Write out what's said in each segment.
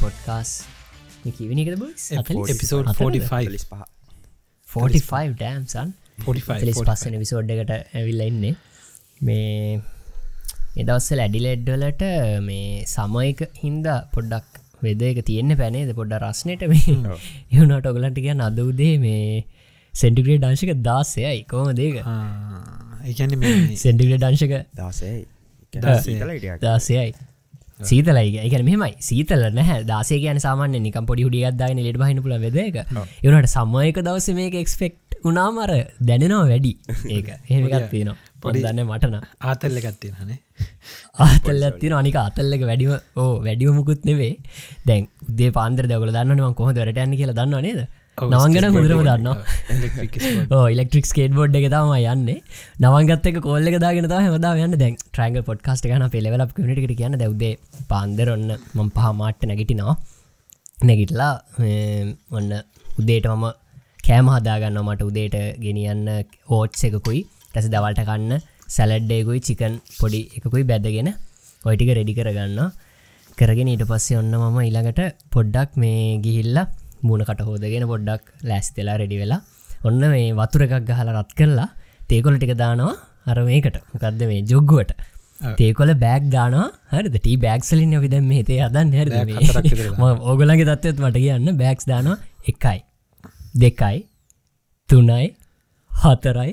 Podcast කිවනිකද episode 45 ලිස් පහ 45 ඩෑම්සන් 45 පස්සන විසෝඩ් එකට ඇවිල්ල ඉන්නේ. මේ එදවස්සල ඇඩිලෙඩ්ඩලට මේ සමයක හින්දා පොඩ්ඩක් වෙද එක තියෙන්න පැනේද පොඩ්ඩ රස්නයට මේ එවුණට ඔගලන්ට කිය අදවදේ මේ සෙන්ටිග්‍රේ ඩංශක දාසයයි. කෝම දේක ඒකැන සෙන්ටිග්‍රේ ඩංශක දසයි දාසය. දාසයයි සීතලයි එකන මෙමයි සීතල නැහැ. දාසේ කියන සාමාන්‍ය නිකම් පොඩි හුඩියත්දාගෙන ලෙට බහින පුල වෙද එක එවනට සම්මයක දවස මේක එක්ස්පෙක්් උනාමර දැනෙනවා වැඩි. ඒක. එහෙමකත් තියෙනවා. පොඩි දන්න මටන ආතල්ල ගත්තින හනේ ආතල්ල තින අනික අතල්ලක වැඩිම ඕ වැඩිය මුකුත් නෙවේ දැන් දේ පාන්දර දවල දන්නවා කොහ දරටයන්න කියලා දන්න නේද නවංගෙන හොදරම දන්නවා. ඉලෙක්ට්‍රික් ස්කේට බෝඩ් එක තම යන්නේ. නවගත්තක කොල්ල දාගෙන හමදා යන්න. දැන් ට්‍රයිග පොඩ්කාස්ට ගන පෙලවල කමිට කියන්න. දැවදේ පාන්දරොන්න මං පහ මාට්ට නැගිටිනවා. නැගිටලා ඔන්න උදේට මම කෑම හදාගන්න මට උදේට ගෙනියන්න ඕට්ස එකකුයි ටැස දවල්ට කන්න සැලඩ්ඩයකුයි චිකන් පොඩි එකකුයි බැදගෙන ඔයිටික රෙඩි කරගන්න කරගෙන ඊට පස්සේ ඔන්න මම ඊළඟට පොඩ්ඩක් මේ ගිහිල්ලා මූුණකට හෝදගෙන පොඩ්ඩක් ලැස්තෙලා රෙඩි වෙලා ඔන්න මේ වතුර එකක් ගහල රත් කරලා තේකොල ටික දානවා අර මේකට. මොකක්ද මේ ජොග්ගුවට? තේකොල බෑක් දානවා. හරිද? ටී බෑක්සලින් විද මේ තේ අදන්න හර ඕගලගේ තත්වත් මට කියන්න. බෑක්ස් දානවා එකයි දෙකයි තුනයි හතරයි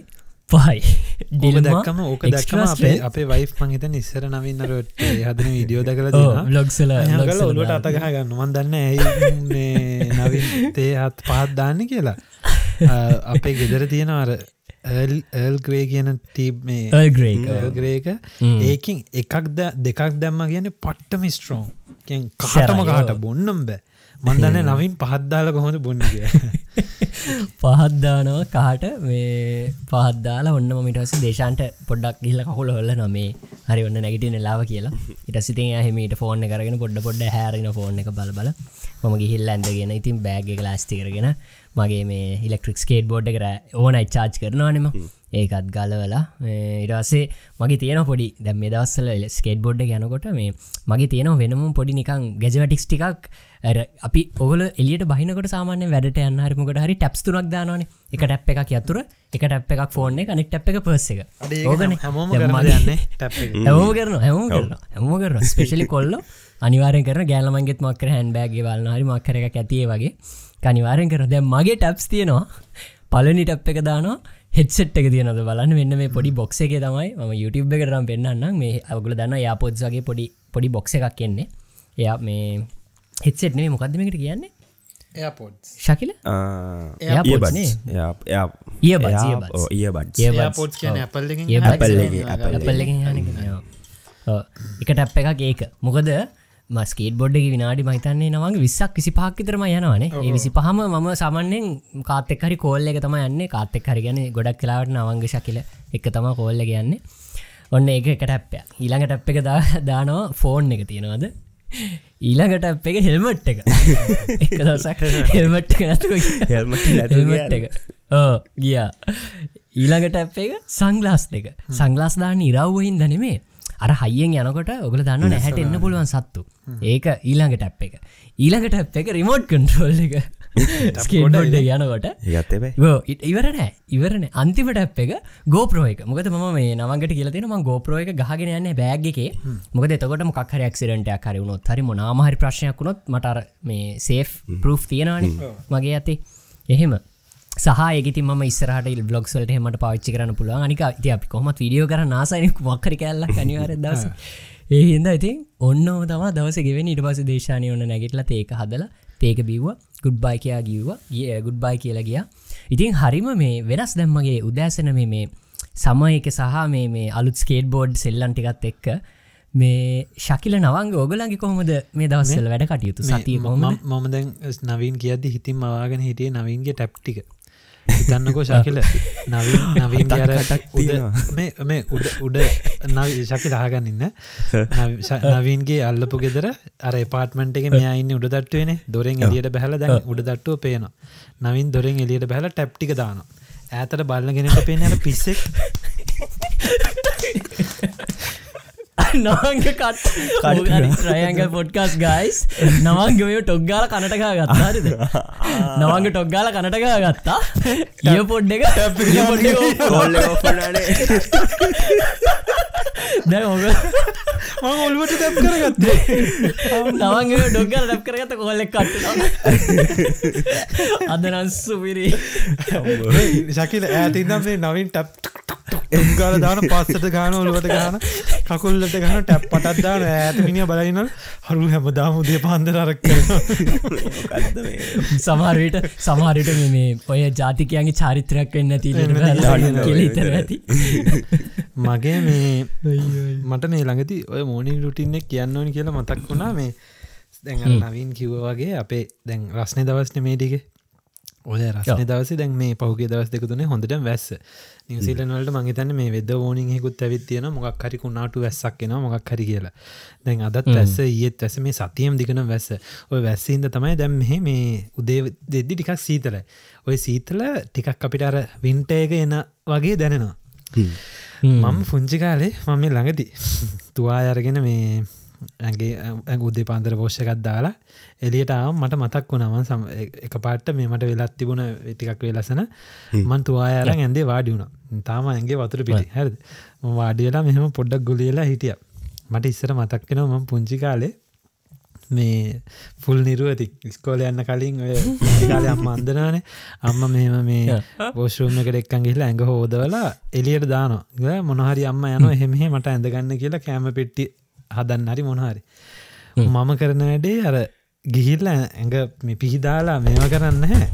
පහයි. දක්කම ඕක දක්කම අපේ අපේ වයිෆ් මංහිත නිස්සර නවින්නරට හදන විඩියෝ දකල ලොක්සල ඔලුවට අතගහ ගන්න. මන් දන්න ඇයි නවින් තේ හත් පහත් දාන්න කියලා. අපේ ගෙදර තියෙන අර ඒල් ග්‍රේ කියන ටීබ් ග්‍රේක ඒකින් එකක්ද දෙකක් දැම්ම කියන පට්ටම ස්ට්‍රෝන් කහටම කාට බොන්නම් බෑ මන්දන්න නවින් පහද්දාල කොහොඳ බොන්නගේ පහද්දානව කාට? මේ පහද්දාලා ඔන්න මිටස දේශන්ට පොඩ්ඩක් ගිල්ල කහුල හොල්ල නොමේ හරි ඔන්න නැගට නෙලාව කියලා. ඉට සිතින් හමට ෆෝර්න කරගෙන පොඩ්ඩ පොඩ්ඩ හැරෙන ෆෝර්න එක බල බල මම ගිහිල්ල ඇඳගෙන ඉතින් බෑග ලාස්ති කරගෙන මගේ මේ ඉලෙක්ට්‍රික් ස්කේට් බෝඩ් කර ඕන චාච් කරනවානෙම ඒකත් ගලවලා ඉරසේ මගේ තියෙන පොඩි දැම් මේ දවස්සල ස්කේට් බොඩ් යනකොට මේ මගේ තියෙන වෙනම පොඩි නිකං ගැජවටික්ස් ටිකක් අපි ඔල එලියට බහිනකට සාමාන්‍ය වැඩට යන්නහරමකට හරි ටැප්ස් තුරක් දානන එක ටැප් එකක් යතුර එක ටැප් එකක් ෆෝර්න එක නෙක් ටැප් එක පස්ස එක. ඕගන හැමෝ කරන හැමෝ කරන හැමෝ කරන ස්පේශලි කොල්ල අනිවාරය කර ගෑලමන්ගෙත් මක්කර හැන් බෑගේ වල්න්න හරි මක්කර එක ඇතිය වගේ. කනිවාරෙන් කර දැ මගේ ටැප්ස් තියෙනවා. පලනි ටැප් එක දානවා. හෙට්සෙට් එක තියනද බලන්න. මෙන්න මේ පොඩි බොක්ස එක තමයි ම YouTube එක කරම් පෙන්න්න මේ අගුල දන්න යාපොත්සගේ පොඩි පොඩි බොක්ස එකක් කියන්නේ එයා මේ හෙට්සෙට් නේ. මොකක්දමකට කියන්නේ එයාපොඩ් ශකිල කියන ඇපල් එකට අප එකක් ඒක. මොකද මස්කේට බොඩ්ඩ විනාඩි මහිතන්නේ නවගේ විස්සක් කිසි පාක්කිතරම යනවානේ. ඒ විසි පහම මම සමන්නෙන් කාතෙක්හරි කෝල්ල එක තම යන්නේ. කාතෙක් හරි ගැන ගොඩක් කලාවට නවංග ශකිල එක තම කෝල්ල කියන්නේ ඔන්න ඒක එකට ඇප්පය ඊළඟට අප් එක දානවා ෆෝන් එක තියෙනවාද ඊළඟට අප් හෙල්මට් එක. හෙල්මට් හෙල්මට් එක ගියා. ඊළඟට අප් සංගලාස් දෙක. සංගලාස් දාන්න ඉරව්වහින් දනෙමේ අර හයියෙන් යනකොට ඔගල දන්න නැහැට එන්න පුළුවන් සත්තු. ඒක ඊළඟට ඇප් එක. ඊළඟට ඇප් එක රිමෝට් කන්ට්‍රෝල් එක ස්කේඩ්ඩ යනකොට. ඉවරන ඉවරන අන්තිමට ඇප් එක ගෝප්‍රෝ එක. මොකද ම මේ නවගට කියලතින ම ගෝප්‍රෝ එක ගහගෙන යන්න බෑග් එක. මොකද එතකොට මොක්හර ක්සිරටයක් හරි වුණොත් හරි මොනාමහරි ප්‍රශ්නයක් වුණොත් මටර මේ සේෆ් පරෝ් තියෙනවාන මගේ ඇති එහෙම. සහයගති ම ස්රහට බ්ලොක්සල්ට හමට පාච්චි කරන පුළුව අනික ති අපි කොමත් විඩියෝ කර නාසයනෙක් වක්කර කැල්ල කනිවර දස ඒ හින්ද ඉතින් ඔන්න තම දවස ගෙවෙන ඉට පස දේශානය ඔන්න නැගටල ඒක හදලා ඒක බිව්ව ගුඩ් බයි කියයා ගිව්ව. ගිය ගුඩ් බයි කියලා ගියා. ඉතින් හරිම මේ වෙනස් දැම්මගේ උදෑසන මේ මේ සමයක සහ මේ මේ අලුත් ස්කේට බෝඩ් සෙල්ලන්ටිකත් එක්ක මේ ශකිල නවංග ඕගලගේ කොහොමද මේ දවස්සල වැඩ කටයුතු? සතිය මම දැන් නවින් කියද හිතින් මවාගෙන හිටිය නවින්ගේ ටැප්ටික හිතන්නකෝ ශකිල. නවීන් නවීන් අර මේ උඩ උඩ ශකි දහගන්න ඉන්න. නවීන්ගේ අල්ලපු ගෙදර අර පාටමට එක මෙයයින්න උඩ දට්ටුවන දොරෙන් එලියට බැහල දැ උඩ දට්ටුව පේන නවින් දොරෙන් එලියට බැහල ටැප්ටික දාන ඇතට බල්ලගෙනට පේනට පිස්සෙක් නවංග කට ්‍රයන්ගල් පොඩ්කාස් ගයිස් නවන්ගම ටොක්ගාල කනටකා ගත්තාරිද නවංග ටොක්ගාල කනටකා ගත්තා ඒ පොඩ් එක දැ ඔල්ුවට දැප් කරගත්තේ නවන්ගේ ඩොක්ගල ඩැප් කරගත කොල්ලෙක් කට අදනන් සුපිරි ශකිල ඇතින්නම් මේ නවින් ටප් ගල දාන පස්සට ගාන ඔලුවට ගාන කකුල්ලට ගන ටැප් පටත් දාන ඇත මිනිිය බලයිනල් හරු හැමදාම උදේ පන්දර අරක් සමහරයට සමහරයට මේ? ඔය ජාතිකයන්ගේ චාරිත්‍රයක් වෙන්න තිීලට ඇති. මගේ මේ මට මේ ළඟති ඔය මෝනිින් රුටින්නෙක් කියන්න ඕනි කියලා මතක් වුණා. මේ දැන් නවින් කිව්ව වගේ අපේ දැන් රස්නය දවස්න මේටික ඔය රස්න දවස දැන් මේ පහුගේ දවස් දෙකතුනේ හොඳට වැස්ස නිවසිලනවලට මංහිතන්න මේ වෙද ෝනියෙකුත් ඇවිත්තියන මොක් හරි කුණාට වැස්සක් එෙන මොක් හරි කියලා. දැන් අදත් වැස්ස ඒත් වැස මේ සතියම් දිගන වැස්ස. ඔය වැස්සින්ද තමයි දැම් මෙහ මේ උදේ දෙද්දි ටිකක් සීතල ඔය සීතල ටිකක් අපිට අර වින්ටේක එන වගේ දැනෙනවා. මම පුංචිකාලේ මම ළඟති තුවා අරගෙන මේ ඇගේ උදේ පාන්දර පෝෂ්‍යකත් දාලා එලියට ආම් මට මතක් වුණම සම එක පාට්ට මේමට වෙලත් තිබුණ ටිකක් වෙලසන මන් තුවායාර ඇන්දේ වාඩි වුණ. තාම ඇගේ වතුර පිටි. හැද වාඩියලා මෙහෙම පොඩ්ඩක් ගොලියලා හිටිය. මට ඉස්සර මතක්කෙන ම පුංචි කාලේ මේ ෆුල් නිරුවති. ස්කෝල යන්න කලින් කාලය අම්ම අන්දනානේ අම්ම මෙම මේ පෝෂූම එකට එක්කන් ගිහිලා ඇඟ හෝදවලා එලියට දානවා. මොනහරි අම්ම යන එහෙමෙ මට ඇඳගන්න කියලා කෑම පෙට්ටි හදන්න හරි මොනහරි මම කරන වැඩේ අර ගිහිල්ල ඇඟ පිහිදාලා මේව කරන්න හැ.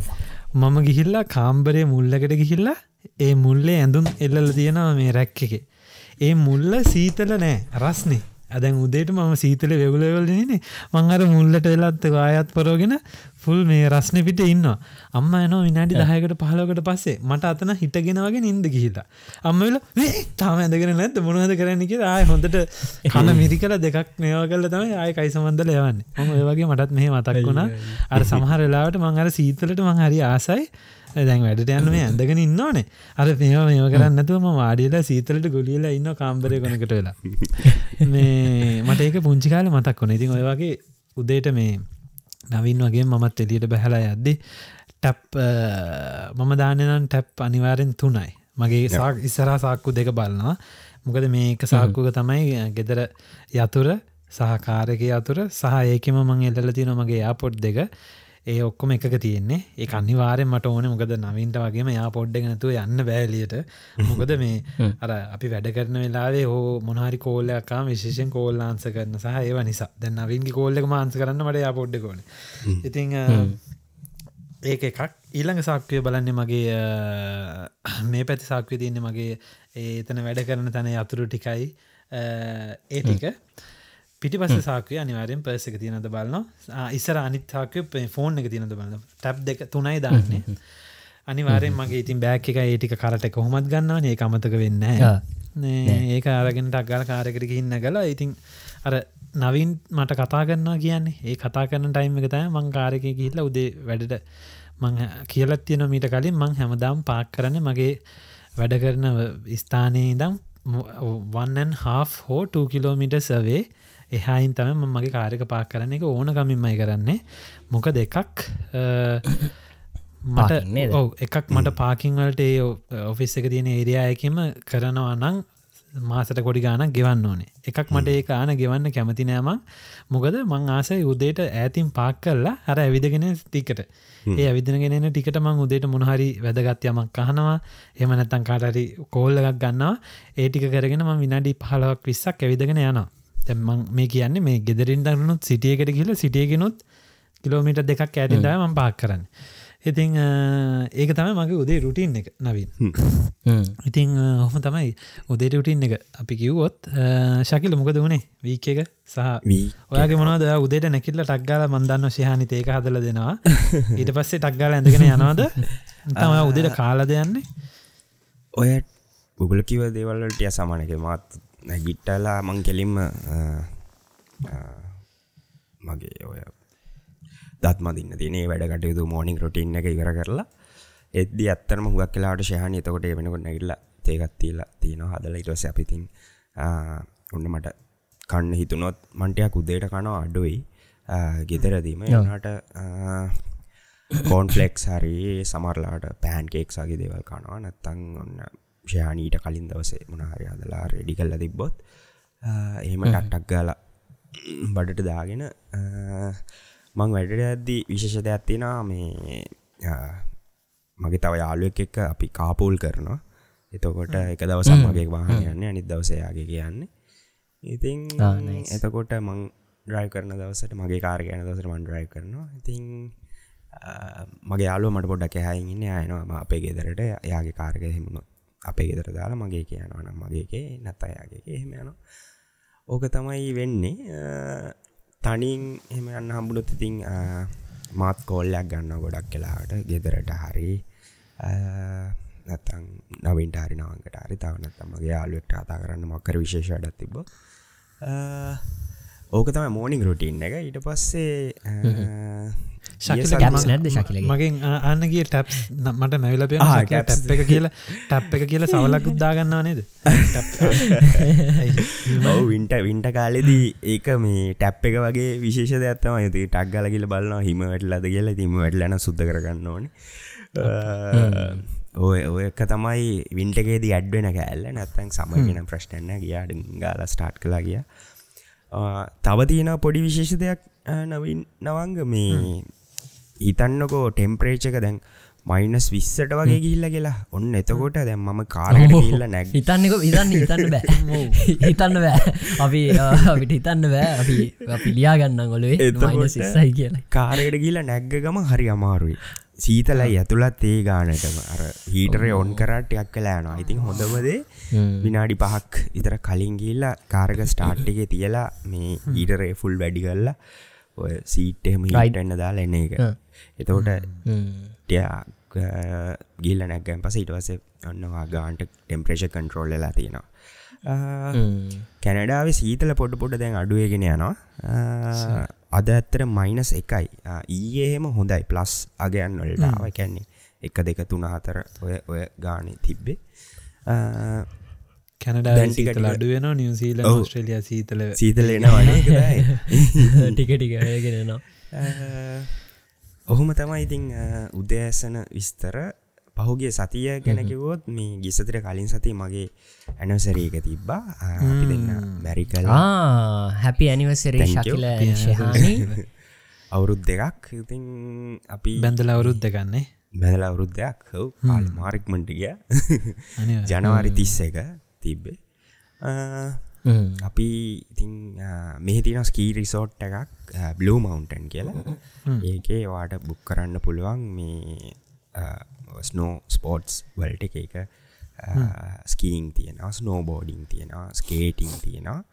මම ගිහිල්ලා කාම්බරය මුල්ලකට ගිහිල්ලා ඒ මුල්ලේ ඇඳුම් එල්ලල තියෙනවා මේ රැක්ක එක. ඒ මුල්ල සීතල නෑ රස්නේ ඇදැන් උදේට මම සීතල වෙගුලවලනේ මං අර මුල්ලට වෙලත් ආයත් පරෝගෙන ෆුල් මේ රස්න පිට ඉන්න අම්ම යන විනාඩි දහයකට පහලකට පස්සේ. මට අතන හිටගෙන වගේ නින්ද ගිහිලා අම්මල තාම ඇදගෙන නැත මොනවද කරන්න කිය ආය හොඳට කන මිරිකල දෙකක් නයව කල තමයි ආය කයිසමන්දල යවන්න. ම ඔයවගේ මටත් මේ මතක් වුණා. අර සමහර වෙලාවට මං අර සීතලට මං හරි ආසයි දැන් වැඩට යන්න මේ ඇඳගෙන ඉන්න ඕනේ අර මේවා මේව කරන්නතුවම වාඩියලා සීතලට ගොලියලා ඉන්න කාම්බරය කොනකට වෙලා. මේ මට ඒක පුංචිකාල මතක් වුණ. ඉතින් ඔය වගේ උදේට මේ නවින් වගේ මමත් එලියට බැහලා යද්දි ටැප් මම දානනම් ටැප් අනිවාරෙන් තුනයි. මගේ සාක් ඉස්සරා සාක්කු දෙක බලන්නවා මොකද මේක සාක්කුක තමයි ගෙදර යතුර සහකාරක අතුර සහ ඒකෙම මං එල්ල තින මගේ යාපොඩ් දෙක ඒ ඔක්කොම එකක තියෙන්නේ. ඒ අනිවාරෙන් මට ඕන මොකද නවින්ට වගේම යා පොඩ්ඩ නැතුව යන්න බෑලියට මොකද මේ අර අපි වැඩ කරන වෙලාවේ හෝ මොනහරි කෝල්ලයක්කා විශේෂෙන් කෝල්ලාන්ස කරන සහ ඒව නිසා. දැන් නවින්ගේ කෝල්ලක මාන්ස කරන්න මට යා පොඩ්ඩ කෝන ඉතිං ඒක එකක්. ඊළඟ සාක්කය බලන්නේ මගේ මේ පැති සාක්වය තියන්නේ මගේ ඒතන වැඩ කරන තැන අතුරු ටිකයි. ඒ ටික පිටි පස සාකය අනිවාරෙන් පර්සක තියනද බලන්න ඉස්සර අනිත්තාකය ෆෝන් එක තියනද බලන්න ටැප් දෙක තුනයි දාන්නේ. අනිවාරෙන් මගේ ඉතින් බෑක් එක ඒටික කරට කොහොමත් ගන්නවා ඒ අමතක වෙන්න ඒක අරගෙනට අක්ගල කාරකට ඉන්න ගලා ඉතින් අර නවින් මට කතා කරන්නවා කියන්නේ. ඒ කතා කරන ටයිම් එක තෑ මං කාරක ගිහිල්ල උදේ වැඩට මං කියලත් තියෙන මීට කලින් මං හැමදාම් පාක් කරන මගේ වැඩ කරන ස්ථානයේ දම් වන්නන් හා හෝ 2 කිලෝමිට සවේ එහායින් තම මගේ කාරක පාක් කරන එක ඕන කමින්මයි කරන්නේ. මොක දෙකක් මට ඔව එකක් මට පාකිංවලට ඒ ඔෆිස් එක තියෙන ඒරයායකම කරනවා නං මාසට කොඩි ගානක් ගෙවන්න ඕනේ. එකක් මට ඒ ආන ගෙවන්න කැමති නෑම මොකද මං ආසයි උදේට ඇතින් පාක් කරලා හර ඇවිදගෙන ටිකට ඒ ඇවිදිනගෙන ටිකට මං උදේට මොනහරි වැදගත් යමක් කහනවා එම නැත්තන් කාටරි කෝල්ල එකක් ගන්නවා. ඒටික කරගෙන ම විනාඩි පහලවක් විස්සක් ඇවිදගෙන යනවා තැම්මං මේ කියන්නේ මේ ගෙදරින් දරුණුත් සිටියකට කියල සිටියගෙනුත් කිලෝමිට දෙකක් ඇතිදම මං පාක් කරන්න. ඉතිං ඒක තමයි මගේ උදේ රුටීන් එක නවින්. ඉතිං හොම. තමයි උදේ රුටීන් එක අපි කිව්වොත් ශකිල මොකද වුණේ වීක එක සහ ඔයාගේ මොනද උදේට නැකිල්ල ටක්ගාල මන්දන්න ශයහනි ඒක හදල දෙනවා. ඊට පස්සේ ටක්ගාල ඇඳගෙන යනවාද? තම උදේට කාල දෙයන්නේ ඔය පුගල කිව දේවල්ලටිය සමානක මාත් නැගිට්ටලා මං කෙලින්ම මගේ ඔය දත්මදින්න තිනේ වැඩ කටයුතු මෝනිින් රොටින් එක ඉවර කරලා එද්දි අත්තරම හුවක් කලාට ශයහනය තකොට වෙනකොට නැගල්ල තේකත්තිීලා තියෙන හදල ඉටස අපිතින් ඔන්න මට කන්න හිතුනොත් මන්ටයක් උදේට කනවා අඩුයි. ගෙදරදීම එනට කෝන්ෆලෙක්ස් හරි සමරලාට පෑන්කේක් සගේ දේවල් කනවා. නැත්තං ඔන්න ෂයානීට කලින් දවසේ මොනහරි අදලා රෙඩි කල්ල තිබ්බොත් එහෙම ටක්ටක් ගාල බඩට දාගෙන මං වැඩට ඇද්දී විශේෂ දෙයක්ත්තිනා මේ මගේ තව යාලුවක් එක්ක අපි කාපූල් කරනවා. එතකොට එක දවසක් මගේ වාහන යන්න අනිත් දවසයාගේ කියන්නේ. ඉතින් එතකොට මං ඩ්‍රයි කරන දවසට මගේ කාර ගැන දවසට මන් ඩ්‍රයි කරනවා. ඉතින් මගේ යාලුව මට පොඩ්ඩක් ඇහයිඉන්න අයනවා අපේ ගෙදරට යාගේ කාරග හිමුණු අපේ ගෙදර දාලා මගේ කියනවා නම් මගේගේ නැත්ත යාගේ එහෙම යන ඕක තමයි වෙන්නේ. තනින් එම යන්න හම්බුලොත් ඉතිං මාත් කෝල්ලයක් ගන්න ගොඩක් කලාට ගෙදරට හරි. නැතන් නවින්ට හරි නවන්කට හරි. තවනත්තමගේ යාලුවෙක්ට කතා කරන්න මක්කර විශේෂඩත් තිබ ඕක තම මෝනිින් රුටීන් එක. ඊට පස්සේ මගෙන් අන්නගේ ටැප් මට මැවිලපය ටැප්. එක කියලා ටැප් එක කියලා සවලක් උද්දාගන්නවා නේද? වින්ට වින්ට කාලෙදී ඒක මේ ටැප් එක වගේ විශේෂ ඇත්තම ඇති ටක් ගල කියල බලන්න හිම වැටලද? කියලා. තිම වැටලන සුද්ද කරගන්න ඕන. ඔය ඔයක තමයි වින්ටගේදී ඇඩ්වෙන කෑල්ල. නැත්තැන් සමගෙන ප්‍රශ්ටන්න ගියාඩ ගාල ස්ටාට් කලා ගිය. තව තියෙන පොඩි විශේෂ දෙයක් නවින් නවංග. මේ හිතන්නකෝ ටෙම්පරේචක දැන් මයිනස් විස්සට වගේ ගිල්ල කියලා. ඔන්න එතකොට දැම් මම කාරට ඉල්ල නැක් හිතන්නක ඉතන්න හිතන්න බෑ. හිතන්න බෑ. අපි අපිට හිතන්න බෑ. අපි පිලියා ගන්න ගොලේ සිස්සයි කියලා. කාරයට ගිල්ල නැග්ගගම හරි අමාරුයි. සීතලයි ඇතුළත් ඒ ගානටම. අර හීටරය ඔන් කරටයක් කලානවා ඉතින් හොඳමදේ විනාඩි පහක් ඉතර කලින් ගිල්ල කාරක ස්ටාර්ට් එක තියලා මේ ඊටරේ ෆුල් වැඩි කල්ලා ඔය සීට්ටෙම හිටන්න දාලා එන්න එක එතකොට ටයක් ගිල්ල නැගැන් පස ඉටවස ඔන්නවා ගාන්ට ටෙම්ප්‍රේෂ කන්ට්‍රෝල් වෙලා තියෙනවා. කැනඩාව සීතල පොඩ පොඩ දැන් අඩුවගෙන යනවා. අද ඇත්තර මයිනස් එකයි. ඊයහෙම හොඳයි. ප්ලස් අගයන් වලටාව කැන්නේ එක දෙක තුන හතර ඔය ඔය ගානේ තිබ්බේ. කැනඩා සීතල අඩුවෙන නිවසීල ස්ට්‍රලිය සීතල සීතලෙන ටික ටිකගෙනවා ඔහොම තමයි ඉතිං උදෑසන විස්තර පහුගේ සතිය ගැනකිවොත් මේ ගිසතර කලින් සති මගේ ඇනවසරීක තිබ්බා. අපි දෙන්න මැරිකල් හැපි ඇනිවසරේ ශකිල අවුරුද් දෙකක් ඉතින් අපි බැඳල අවුරුද්ධ ගන්නේ? බැදල අවුරුද්ධයක් හව පාල් මාරික්මටිග ජනවාරි තිස්ස එක තිබ්බේ අපි ඉතින් මෙහිතින ස්කී රිසෝට් එකක් බ්ලූ මවන්ටන් කියලා. ඒකේ වාට බුක් කරන්න පුළුවන් මේ ස්නෝ ස්පෝට්ස් වල්ට එක එක ස්කීන් තියෙනවා ස්නෝබෝඩිං තියෙනවා ස්කේටිං තියෙනවා.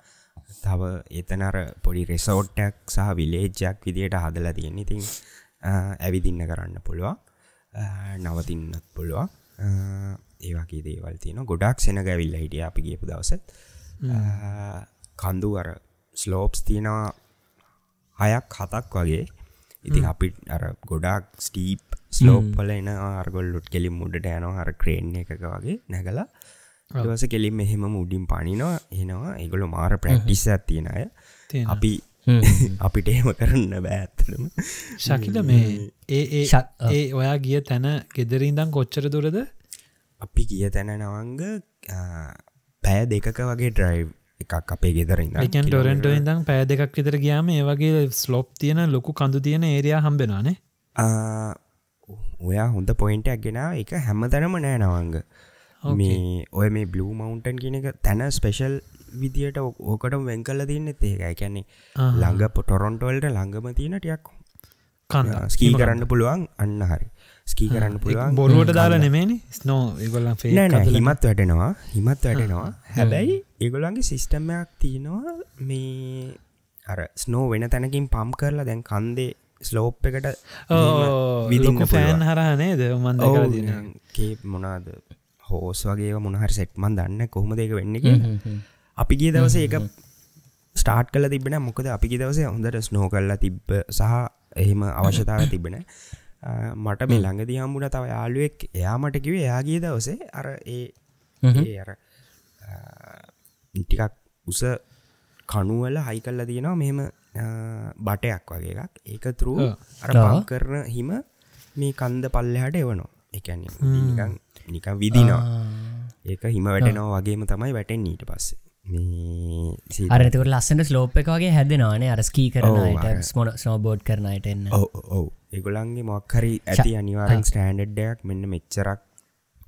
තව එතනර පොඩි රෙසෝට්ටක් සහ විලේජ්ජක් විදියට හදලා තියෙන. ඉතින් ඇවිදින්න කරන්න පුළුවන්. නවතින්නත් පුළුවන්. ඒවාගේ දේවල් තියෙන ගොඩක් සෙන ගැවිල්ල හිටිය අපි ගේපු දවසත් කන්දු අර ස්ලෝප්ස් තියෙනවා හයක් හතක් වගේ. ඉතින් අපි අර ගොඩක් ස්ටීප් ස්ලෝප්පල එන ආර්ගොල්ලුට් කෙලින් මුඩට යනවා. හර ක්‍රේන් එක වගේ නැගලා. දවස කෙලින් මෙහෙම උඩින් පනිනවා එනවා. ඒගොල මාර ප්‍රක්ටිස් ඇත්තියෙන අය. අපි අපිට එහෙම කරන්න බෑත්තම ශකිල මේ ඒ ඒ ඔයා ගිය තැන ගෙදරින්දම් කොච්චර දුරද? අපි ගිය තැන නවංග පෑ දෙකක වගේ ඩ්‍රයිව් එකක් අපේ ගෙදරන්න එකන් ටොරෙන්ට ඉදම් පෑ දෙකක් විතර ගයාම ඒ වගේ ස්ලොප් තියෙන ලොකු කඳු තියෙන ඒරයා හම්බෙනවානේ ඔයා හොඳ පොයින්ටක් ගෙනාව. එක හැම තැනම නෑ නවංග. මේ ඔය මේ බ්ලූ මවන්ටන් කියන එක තැන ස්පෙෂල් විදියට ඕකට වෙන් කල තියන්න ඒකයි කියන්නේ ළඟ පොටොරොන්ටවල්ට ළඟම තියෙන ටියක් ස්කී කරන්න පුළුවන්. අන්න හරි ස්කී කරන්න පුළුවන්. බොරුවට දාලා නෙමේනි ස්නෝ ඒගොල්ල හිමත් වැටෙනවා හිමත් වැටෙනවා හැබැයි ඒගොලන්ගේ සිිස්ටම්මයක් තියෙනවා මේ අර ස්නෝ වෙන තැනකින් පම් කරලා දැන් කන්දේ ස්ලෝප් එකට විදික ෆෑන් හරහනේද මන්ද මොනාද හෝස් වගේ මොනහරි සෙට්මන් දන්න කොහොම දෙක වෙන්න අපි ගිය දවස ඒක ස්ටාර්ට් කල තිබෙන මොකද අපි දවසේ හොඳට ස්නෝ කල්ලා තිබ්බ සහ එහෙම අවශ්‍යතාව තිබෙන මට මේ ළඟදි හම්බුණ තව යාලුවෙක් එයාමට කිවේ එයාගේ දවසේ අර ඒ අර ටිකක් උස කනුවල හයි කල්ල තියෙනවා මෙහෙම අ, බටයක් වගේ එකක්. ඒක තුරු. අර කරන හිම මේ කන්ද පල්ලහට එවනවා. එකන්න නිකන් නිකන් විදිනවා. ඒක හිම වැටෙනවා වගේම තමයි වැටෙන් ඊට පස්සේ අරතකට ලස්සට ස්ලෝප් එක වගේ හැදෙනවානේ අර ස්කී ඔව්, අර- කරනයට ස්මොන ස්නෝබෝඩ් කරනයට එන්න. ඔව ඔව් ඒගොලන්ගේ මොක්හරි ඇති අනිවාරෙන් ස්ටෑන්ඩඩ්ඩයක් මෙන්න මෙච්චරක්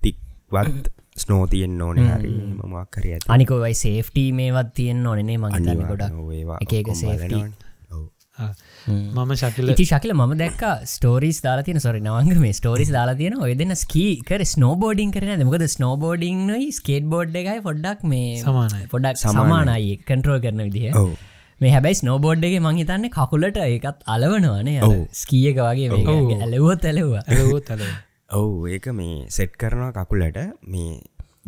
තික්වත් ස්නෝතියෙන් ඕන හරි මොක්හරි ඇති අනිකොවයි සේෆ්ටී මේවත් තියෙන් ඕනේ මංතන්න අනිවාර්යෙන් ගොඩක්. ඔව් ඒවා එක එක. මම ශකිල ඉති ශකිල ම දැක් ස්ටෝරිස් දාලා තියන. සොරි නවංග මේ ස්ටෝරිස් දාලා තියෙන. ඔය දෙන්න ස්කී කර ස්නෝබෝඩින් කරන මොකද ස්නෝබෝඩිංයි ස්කේට බෝඩ් එකයි පොඩ්ඩක් මේ සමානයි. පොඩක් සමානයි. කන්ට්‍රෝ කරන විදිහ. ඔව්. මේ හැබැයි ස්නෝබෝඩ්ගේ මංහිතන්න කකුලට ඒකත් අලවනවානේ. ස්කියක වගේ. මේ ඇලවා ඇලවෝ තල ඔව් ඒක මේ සෙට් කරනවා කකුලට. මේ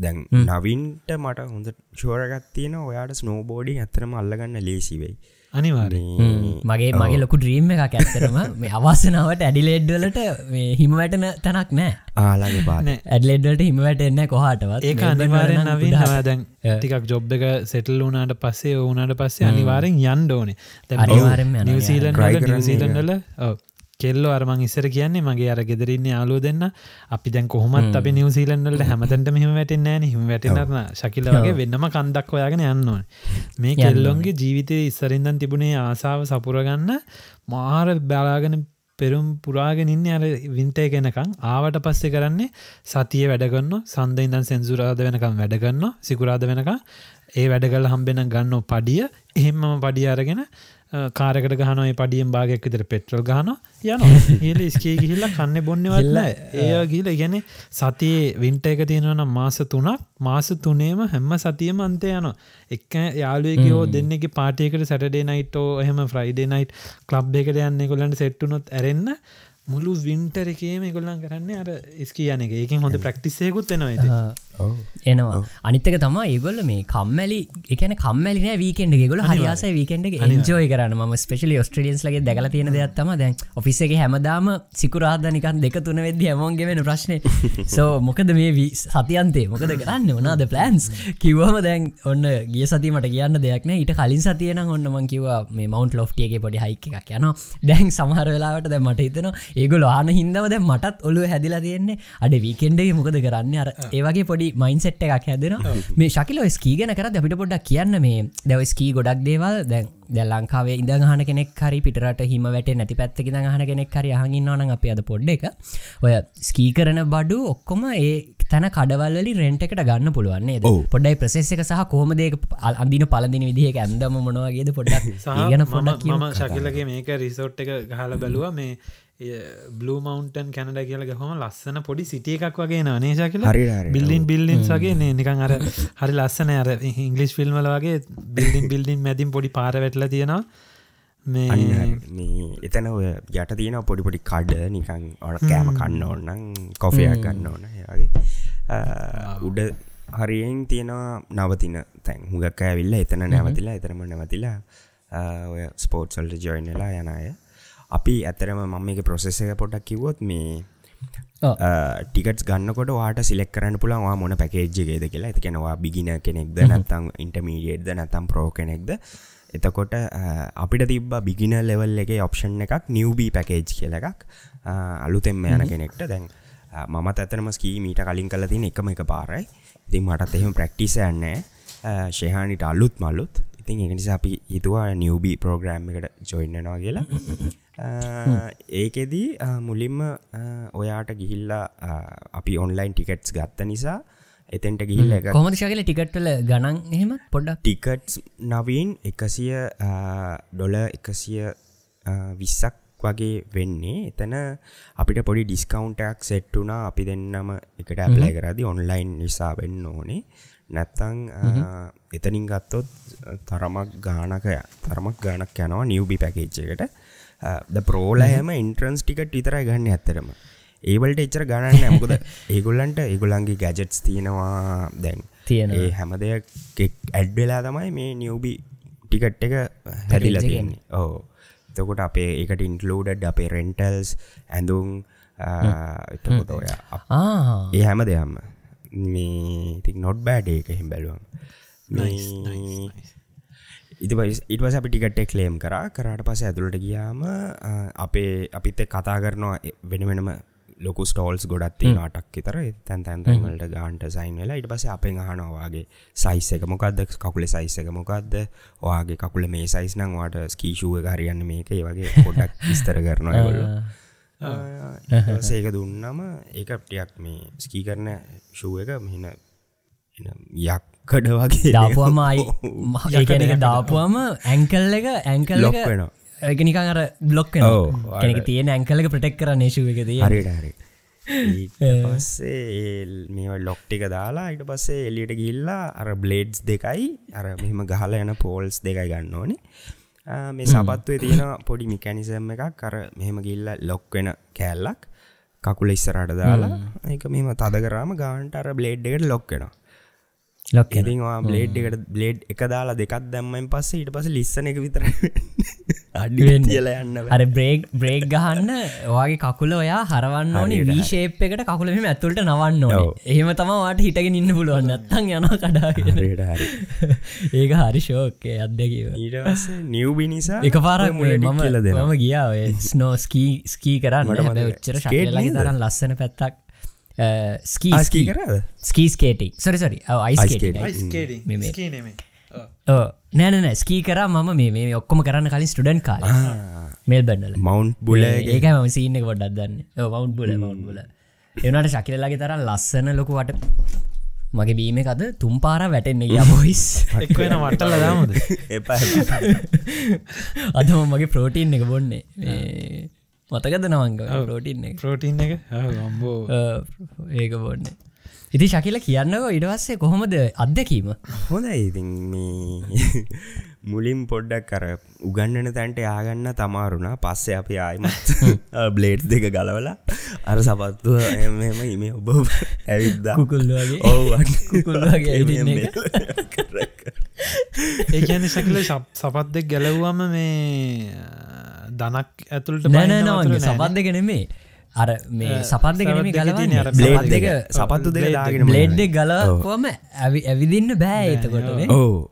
දැන් නවින්ට මට හොඳ ශෝරගත් තියෙන ඔයාට ස්නෝබෝඩිං ඇතරම අල්ලගන්න ලේසිවෙයි අනිවාරය මගේ මගේ ලොකු ඩ්‍රීම් එකක් ඇත්තරම මේ අවාසනාවට ඇඩිලෙඩ්වලට හිම වැටන තැනක් නෑ. ආලාගේ පාන නෑ. ඇඩලෙඩ්වලට හිම වැටෙන්න කොහටවත්. නවින් ගොඩාක්. නවා දැන් ටිකක් ජොබ් එක සෙටල් වුනාට පස්සේ ඕනට පස්සේ අනිවාරෙන් යන්න ඕනේ. නිවසීලන් නිවසීලන්ඩල කෙල්ලෝ අරමං ඉස්සර කියන්නේ මගේ අර ගෙදරන්න යාලෝ දෙන්න. අපි දැන් කොහොමත් අපි නිවසීලන්වලට හැමතැන්ට මෙහම වැටෙන් ෑන හිම වැටෙනරන ශකිල වගේ වෙන්නම කන්දක් ඔයාගෙන යන්න ඕන. මේ කෙල්ලොන්ගේ ජීවිතය ඉස්සරින්දන් තිබුණේ ආසාාව සපුරගන්න මාර බලාගෙන පෙරුම් පුරාගෙනන්න අර වින්ටේ කෙනකං ආවට පස්සේ කරන්නේ සතිය වැඩගන්න සන්ද ඉදන් සෙන්සුරාද වෙනකම් වැඩගන්න සිකුරාද වෙනකම් ඒ වැඩගල් හම්බෙන ගන්න පඩිය. එහෙම්මම පඩිය අරගෙන කාරකට ගහනොයි පඩියම් භාගයක් විතර පෙට්‍රල් ගහන යන ඒල ස්කේ ගිහිල්ල කන්න බොන්නවල්ල ඒ ගිල ගැන සතියේ වින්ට එක තියෙනවන මාස තුනක් මාස තුනේම හැම්ම සතියම අන්තය යන එක් යාලුවකෝ දෙන්නෙ පාටියකට සැටඩේ නයිටෝ එහෙම ෆ්‍රයිඩේ නයිට් කලබ් එකට යන්න කොලන්ට සෙට්ටුනොත් ඇරෙන්න්න මුළු වින්ටර එකේම ගොල්ලන් කරන්න අර ස්කී යන එක. ඒකින් හොඳ ප්‍රක්ටිසයකුත් වෙනවා ආ, එනවා. අනිත්තක තම ඒගොල්ල මේ කම්මැලි එකන කම්මැලින වීකෙන්ඩ ගොල හරියාස වීකෙන්ඩ එන්ජෝය කරන්න. ම ස්පේශලි ස්ට්‍රියන්ස් ලගේ දැකල තියෙන දෙයක්ත්තම දැන් ඔෆිස එක හැමදාම සිකුරාධනිකන් දෙක තුන වෙද හැමෝන්ගේ වෙන ප්‍රශ්නය සෝ මොකද මේ සතියන්තේ? මොකද කරන්න? වනාද ප්ලන්ස් කිව්වම දැන් ඔන්න ගිය සතිමට කියන්න දෙයක්න ඊට කලින් සතියන ඔන්නමන් කිවා මේ මවන්් ලෝ්ටියගේ පොඩි හයික එකක් යන දැන් සමහර වෙලාවට දැ මට හිතන ඒගොල ආන හින්දව දැ මටත් ඔලු හැදිලා තියෙන්නේ. අඩ වීකෙන්ඩේ මොකද කරන්න? අර ඒවගේ පොඩි මයින්සෙට් එකක් හැදෙන මේ ශකිල ස්කීගෙන කර අපිට පොඩ්ඩක් කියන්න මේ දැව ස්කී ගොඩක් දේවල් දැන් දැ ලංකාවේ ඉඳහන කෙනෙක් හරි පිටරට හිම වැට නැති පැත්තක දහන කෙනෙක් හරි හඟන්නවන අප අද පොඩ්ඩ එක ඔය ස්කී කරන බඩු ඔක්කොම ඒ තැන කඩවල්ලි රෙන්ට එකට ගන්න පුළුවන්නේ ඔව්. පොඩ්ඩයි ප්‍රසෙස් එක සහ කොහමදේ අඳින පලදින විදිහ ඇන්දම මොනවාගේද පොඩ්ඩක් ඒගන පොඩක් මම ශකිලගේ මේක රිසෝට් එක ගහල බැලුව. මේ බ්ලූ මවන්ටන් කැනඩ කියල ගහම ලස්සන පොඩි සිටිය එකක් වගේ නේශ කියල. බිල්ලින් බිල්ලින්ස් වගේ නේ. නිකන් අර හරි ලස්සන අර ඉංගලිස් ෆිල්ම්වල වගේ බිල්ඩින් බිල්ඩින් මැදින් පොඩි පාර වැටල තියෙනවා. මේ එතන ඔය යට තියෙන පොඩිපොඩි කඩ. නිකං ඔන කෑම කන්න ඕන්නම් කොෆයක් ගන්න ඕන වගේ. උඩ හරියෙන් තියෙනවා නවතින තැන්. හුගක් ඇවිල්ල එතන නැවතිලා එතරම නැවතිලා ඔය ස්පෝට්සල්ට ජොයින්නලා යන අය අපි ඇතරම මම එක ප්‍රොසෙස එක පොඩක් කිවොත් මේ ටිකටස් ගන්නකොට වාට සිලෙක් කරන්න පුළන්වා මොන පැකේජ්ජගේද කියලා. ඇතිකෙනවා බිගින කෙනෙක්ද නැත්තම් ඉන්ටමීඩියේට්ද නැතම් ප්‍රෝ කෙනෙක්ද? එතකොට අපිට තිබ බිගින ලෙවල් එක ඔප්ෂන් එකක් නිවබී පැකේජ් කියල එකක්. අලුතෙම යන කෙනෙක්ට. දැන් මමත් ඇතනම ස්කී මීට කලින් කල තින එකම එක පාරයි. ඉතින් මටත් එහෙම ප්‍රක්ටිස යන්නේ ශේහානිට අලුත්. මල්ලුත් ඉතින් එකනිසා අපි හිතුවා නිවබී ප්‍රෝග්‍රෑම් එකට ජොයින්නනවා කියලා. ඒකෙදී මුලින්ම ඔයාට ගිහිල්ලා අපි ඔන්ලයින් ටිකට්ස් ගත්ත නිසා එතෙන්ට ගිහිල්ල එක කොමද ශකල ටිකට්වල ගණන් එහෙම පොඩ්ඩක්? ටිකට්ස් නවීන් එකසිය ඩොල එකසිය විස්සක් වගේ වෙන්නේ. එතන අපිට පොඩි ඩිස්කවන්ටක් සෙට්ටුනා අපි දෙන්නම එකට ඇප්ලයි කරදි ඔන්ලයින් නිසා වෙන්න ඕනේ නැත්තං එතනින් ගත්තොත් තරමක් ගානකය තරමක් ගානක් යනවා නිවබි පැකේච්චකට ද ප්‍රෝලහම ඉන්ට්‍රන්ස් ටිකට විතරයි ගන්න ඇත්තරම ඒවලට එච්චර ගණන්න ඇමකොද ඒගොල්ලන්ට ඒගොල්ලන්ගේ ගැජට්ස් තියෙනවා දැන්. තියෙනවා. ඒ හැම දෙයක් ඇඩ්වෙලා තමයි මේ නියවබි ටිකට් එක හැදිල තියෙන්නේ. ඕ එතකොට අපේ එකට ඉන්කලෝඩඩ් අපේ රෙන්ටල්ස් ඇඳුම් එතකොට ඔය ඒ හැම දෙයම්ම මේ ඉතින් නොට් බෑඩ එක හිම් බැලුවම්. ඉටවස අපි ටිකට්ටෙක් ලේම් කරා. කරාට පස ඇතුළට ගියාම අපේ අපිත් එක්ක කතා කරනවා වෙන වෙනම ලොකු ස්ටෝල්ස් ගොඩත්ති නාටක් තර තැන් තැන්තැන්වලට ගාන්ට සයින් වෙලා ඉට පස අපෙන් අහනවාගේ සයිස් එක මොකක්ද කකුල සයිස් එක මොකක්ද ඔයාගේ කකුල මේ සයිස් නං වාට ස්කීෂුව හරියන්න මේක. ඒ වගේ පොඩක් විස්තර කරනවා ගොල්ල සේක දුන්නම ඒකටයක් මේ ස්කී කරන ශුව එක මෙන යක්කඩ වගේ. දාපුවම ඒකන එක දාපුවම ඇංකල් එක ඇංකල් ලොක් වෙනවා. එක නිකන් අර බ්ලොක් කෙනෙක තියෙන ඇංකල එක ප්‍රටෙක් කර නේශුව එක තිය හරිට හරි ඊට පස්සේ මේ ලොක්ටික දාලා ඉට පස්සේ එලියට ගිල්ලා අර බ්ලේඩ්ස් දෙකයි අර මෙහෙම ගහල යන පෝල්ස් දෙකයි ගන්න ඕනේ මේ සපත්තුවේ තියෙන පොඩි මිකැනිසම් එකක්. කර මෙහෙම ගිල්ල ලොක් වෙන කෑල්ලක්. කකුල ඉස්සරට දාලා එක මෙම තද කරාම ගාන්ට අර බ්ලේඩ් එකට ලොක්කෙනවා ලොක් ඉතිවා බ්ලේඩ් එකට බ්ලේඩ් එක දාලා දෙකත් දැම්මයින් පස්සේ ඊට පස ලිස්සන එක විතර අඩිවෙන් තියල යන්න. අර බ්‍රේක් බ්‍රේක් ගහන්න ඔයාගේ කකුල ඔයා හරවන්න ඕනි. වීශේප් එකට කකුලම ඇතුළට නවන්න ඔව්. එහෙම තමවාට හිටගෙන ඉන්න පුළුවන්. නැත්තන් යන හරි ඒක හරි ශෝකය අත්දැකිව ඊට නිව්බි නිසා එක පාරක් මම කියල දෙනවා. මම ගියා. ඔය ස්නෝ ස්කී ස්කී කරන්න. මට මතකයි. ඔච්චර ස්කේට් ශකලගේ නේද? තරන් ලස්සන පැත්තක් ස්කී ආ, ස්කී කරාද? ස්කී ස්කේටි සරි සරි Ice skating. අයිස්කේටි නෑනන ස්කී කර ම මේ මේ ඔක්කොම කරන්න කලින් ස්ටඩන් කාල මේල් බැඩල මවන්් බුල ඒක ම සිීන්න ගොඩක් දන්න. මවන්් බුල මවන්් බුල එවනට ශකිලලගේ තරම් ලස්සන ලොකුවට මගේ බීම එකද තුම් පාර වැටෙන්නේ ගිය බොයිස් එක්වෙන වටල දාමද? එපා අදම මගේ ප්‍රෝටීන් එක බොන්නේ මතකද නවංග ප්‍රෝටීන් එක. ප්‍රෝටීන් එක? ගම්බෝ ඒක බොන්න. ඉති ශකිල කියන්නක ඉඩවස්සේ කොහොමද අත්දැකීම? හොඳ ඉතින් මේ මුලින් පොඩ්ඩක් කර උගන්නන තැන්ට යාගන්න තමාරුණා පස්සේ අපි ආයමත් බ්ලේඩ් දෙක ගලවලා අර සපත්තුව එම ඉම ඔබ ඇවිද්දා. කුකුල්ලගේ ඔව් කුකුල්ලගේ ඇවිදින්න එක. ඒකන සැකල සපත් දෙක් ගැලව්වම මේ දනක් ඇතුළට නෑනෑනවගේ සපත් දෙක නෙමේ අර මේ සපත් දෙක නෙමේ සපත් දෙක තියෙන අර ගලවන්න බ්ලේඩ් දෙක සපත්තු දෙක දාගෙන බ්ලේඩ් දෙක ගලවම ඇවිදින්න බෑ එතකොටනේ. ඕ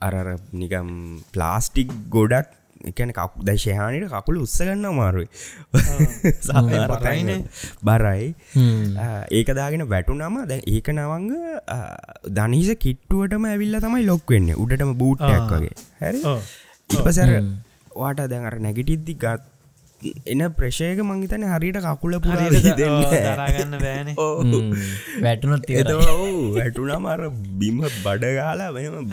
අරර නිකම් ප්ලාස්ටික් ගොඩක් එකන කක් දශයහානයට කකුල උත්සගන්න අමාරුයි බරයිනේ. බරයි ආ, ඒක දාගෙන වැටුනම දැ ඒක නවංග දනිස කිට්ටුවටම ඇවිල්ල තමයි ලොක් වෙන්න. උඩටම බූට්ටයක් වගේ. හැරි? ඉපසර වාට දැන් අර නැගිටිද්දි ගත් එන ප්‍රශයක මංගිතන හරිට කකුල පුරා දරාගන්න බෑන. වැටනොත් එත වැටුනා මර බිම බඩගාලා මෙම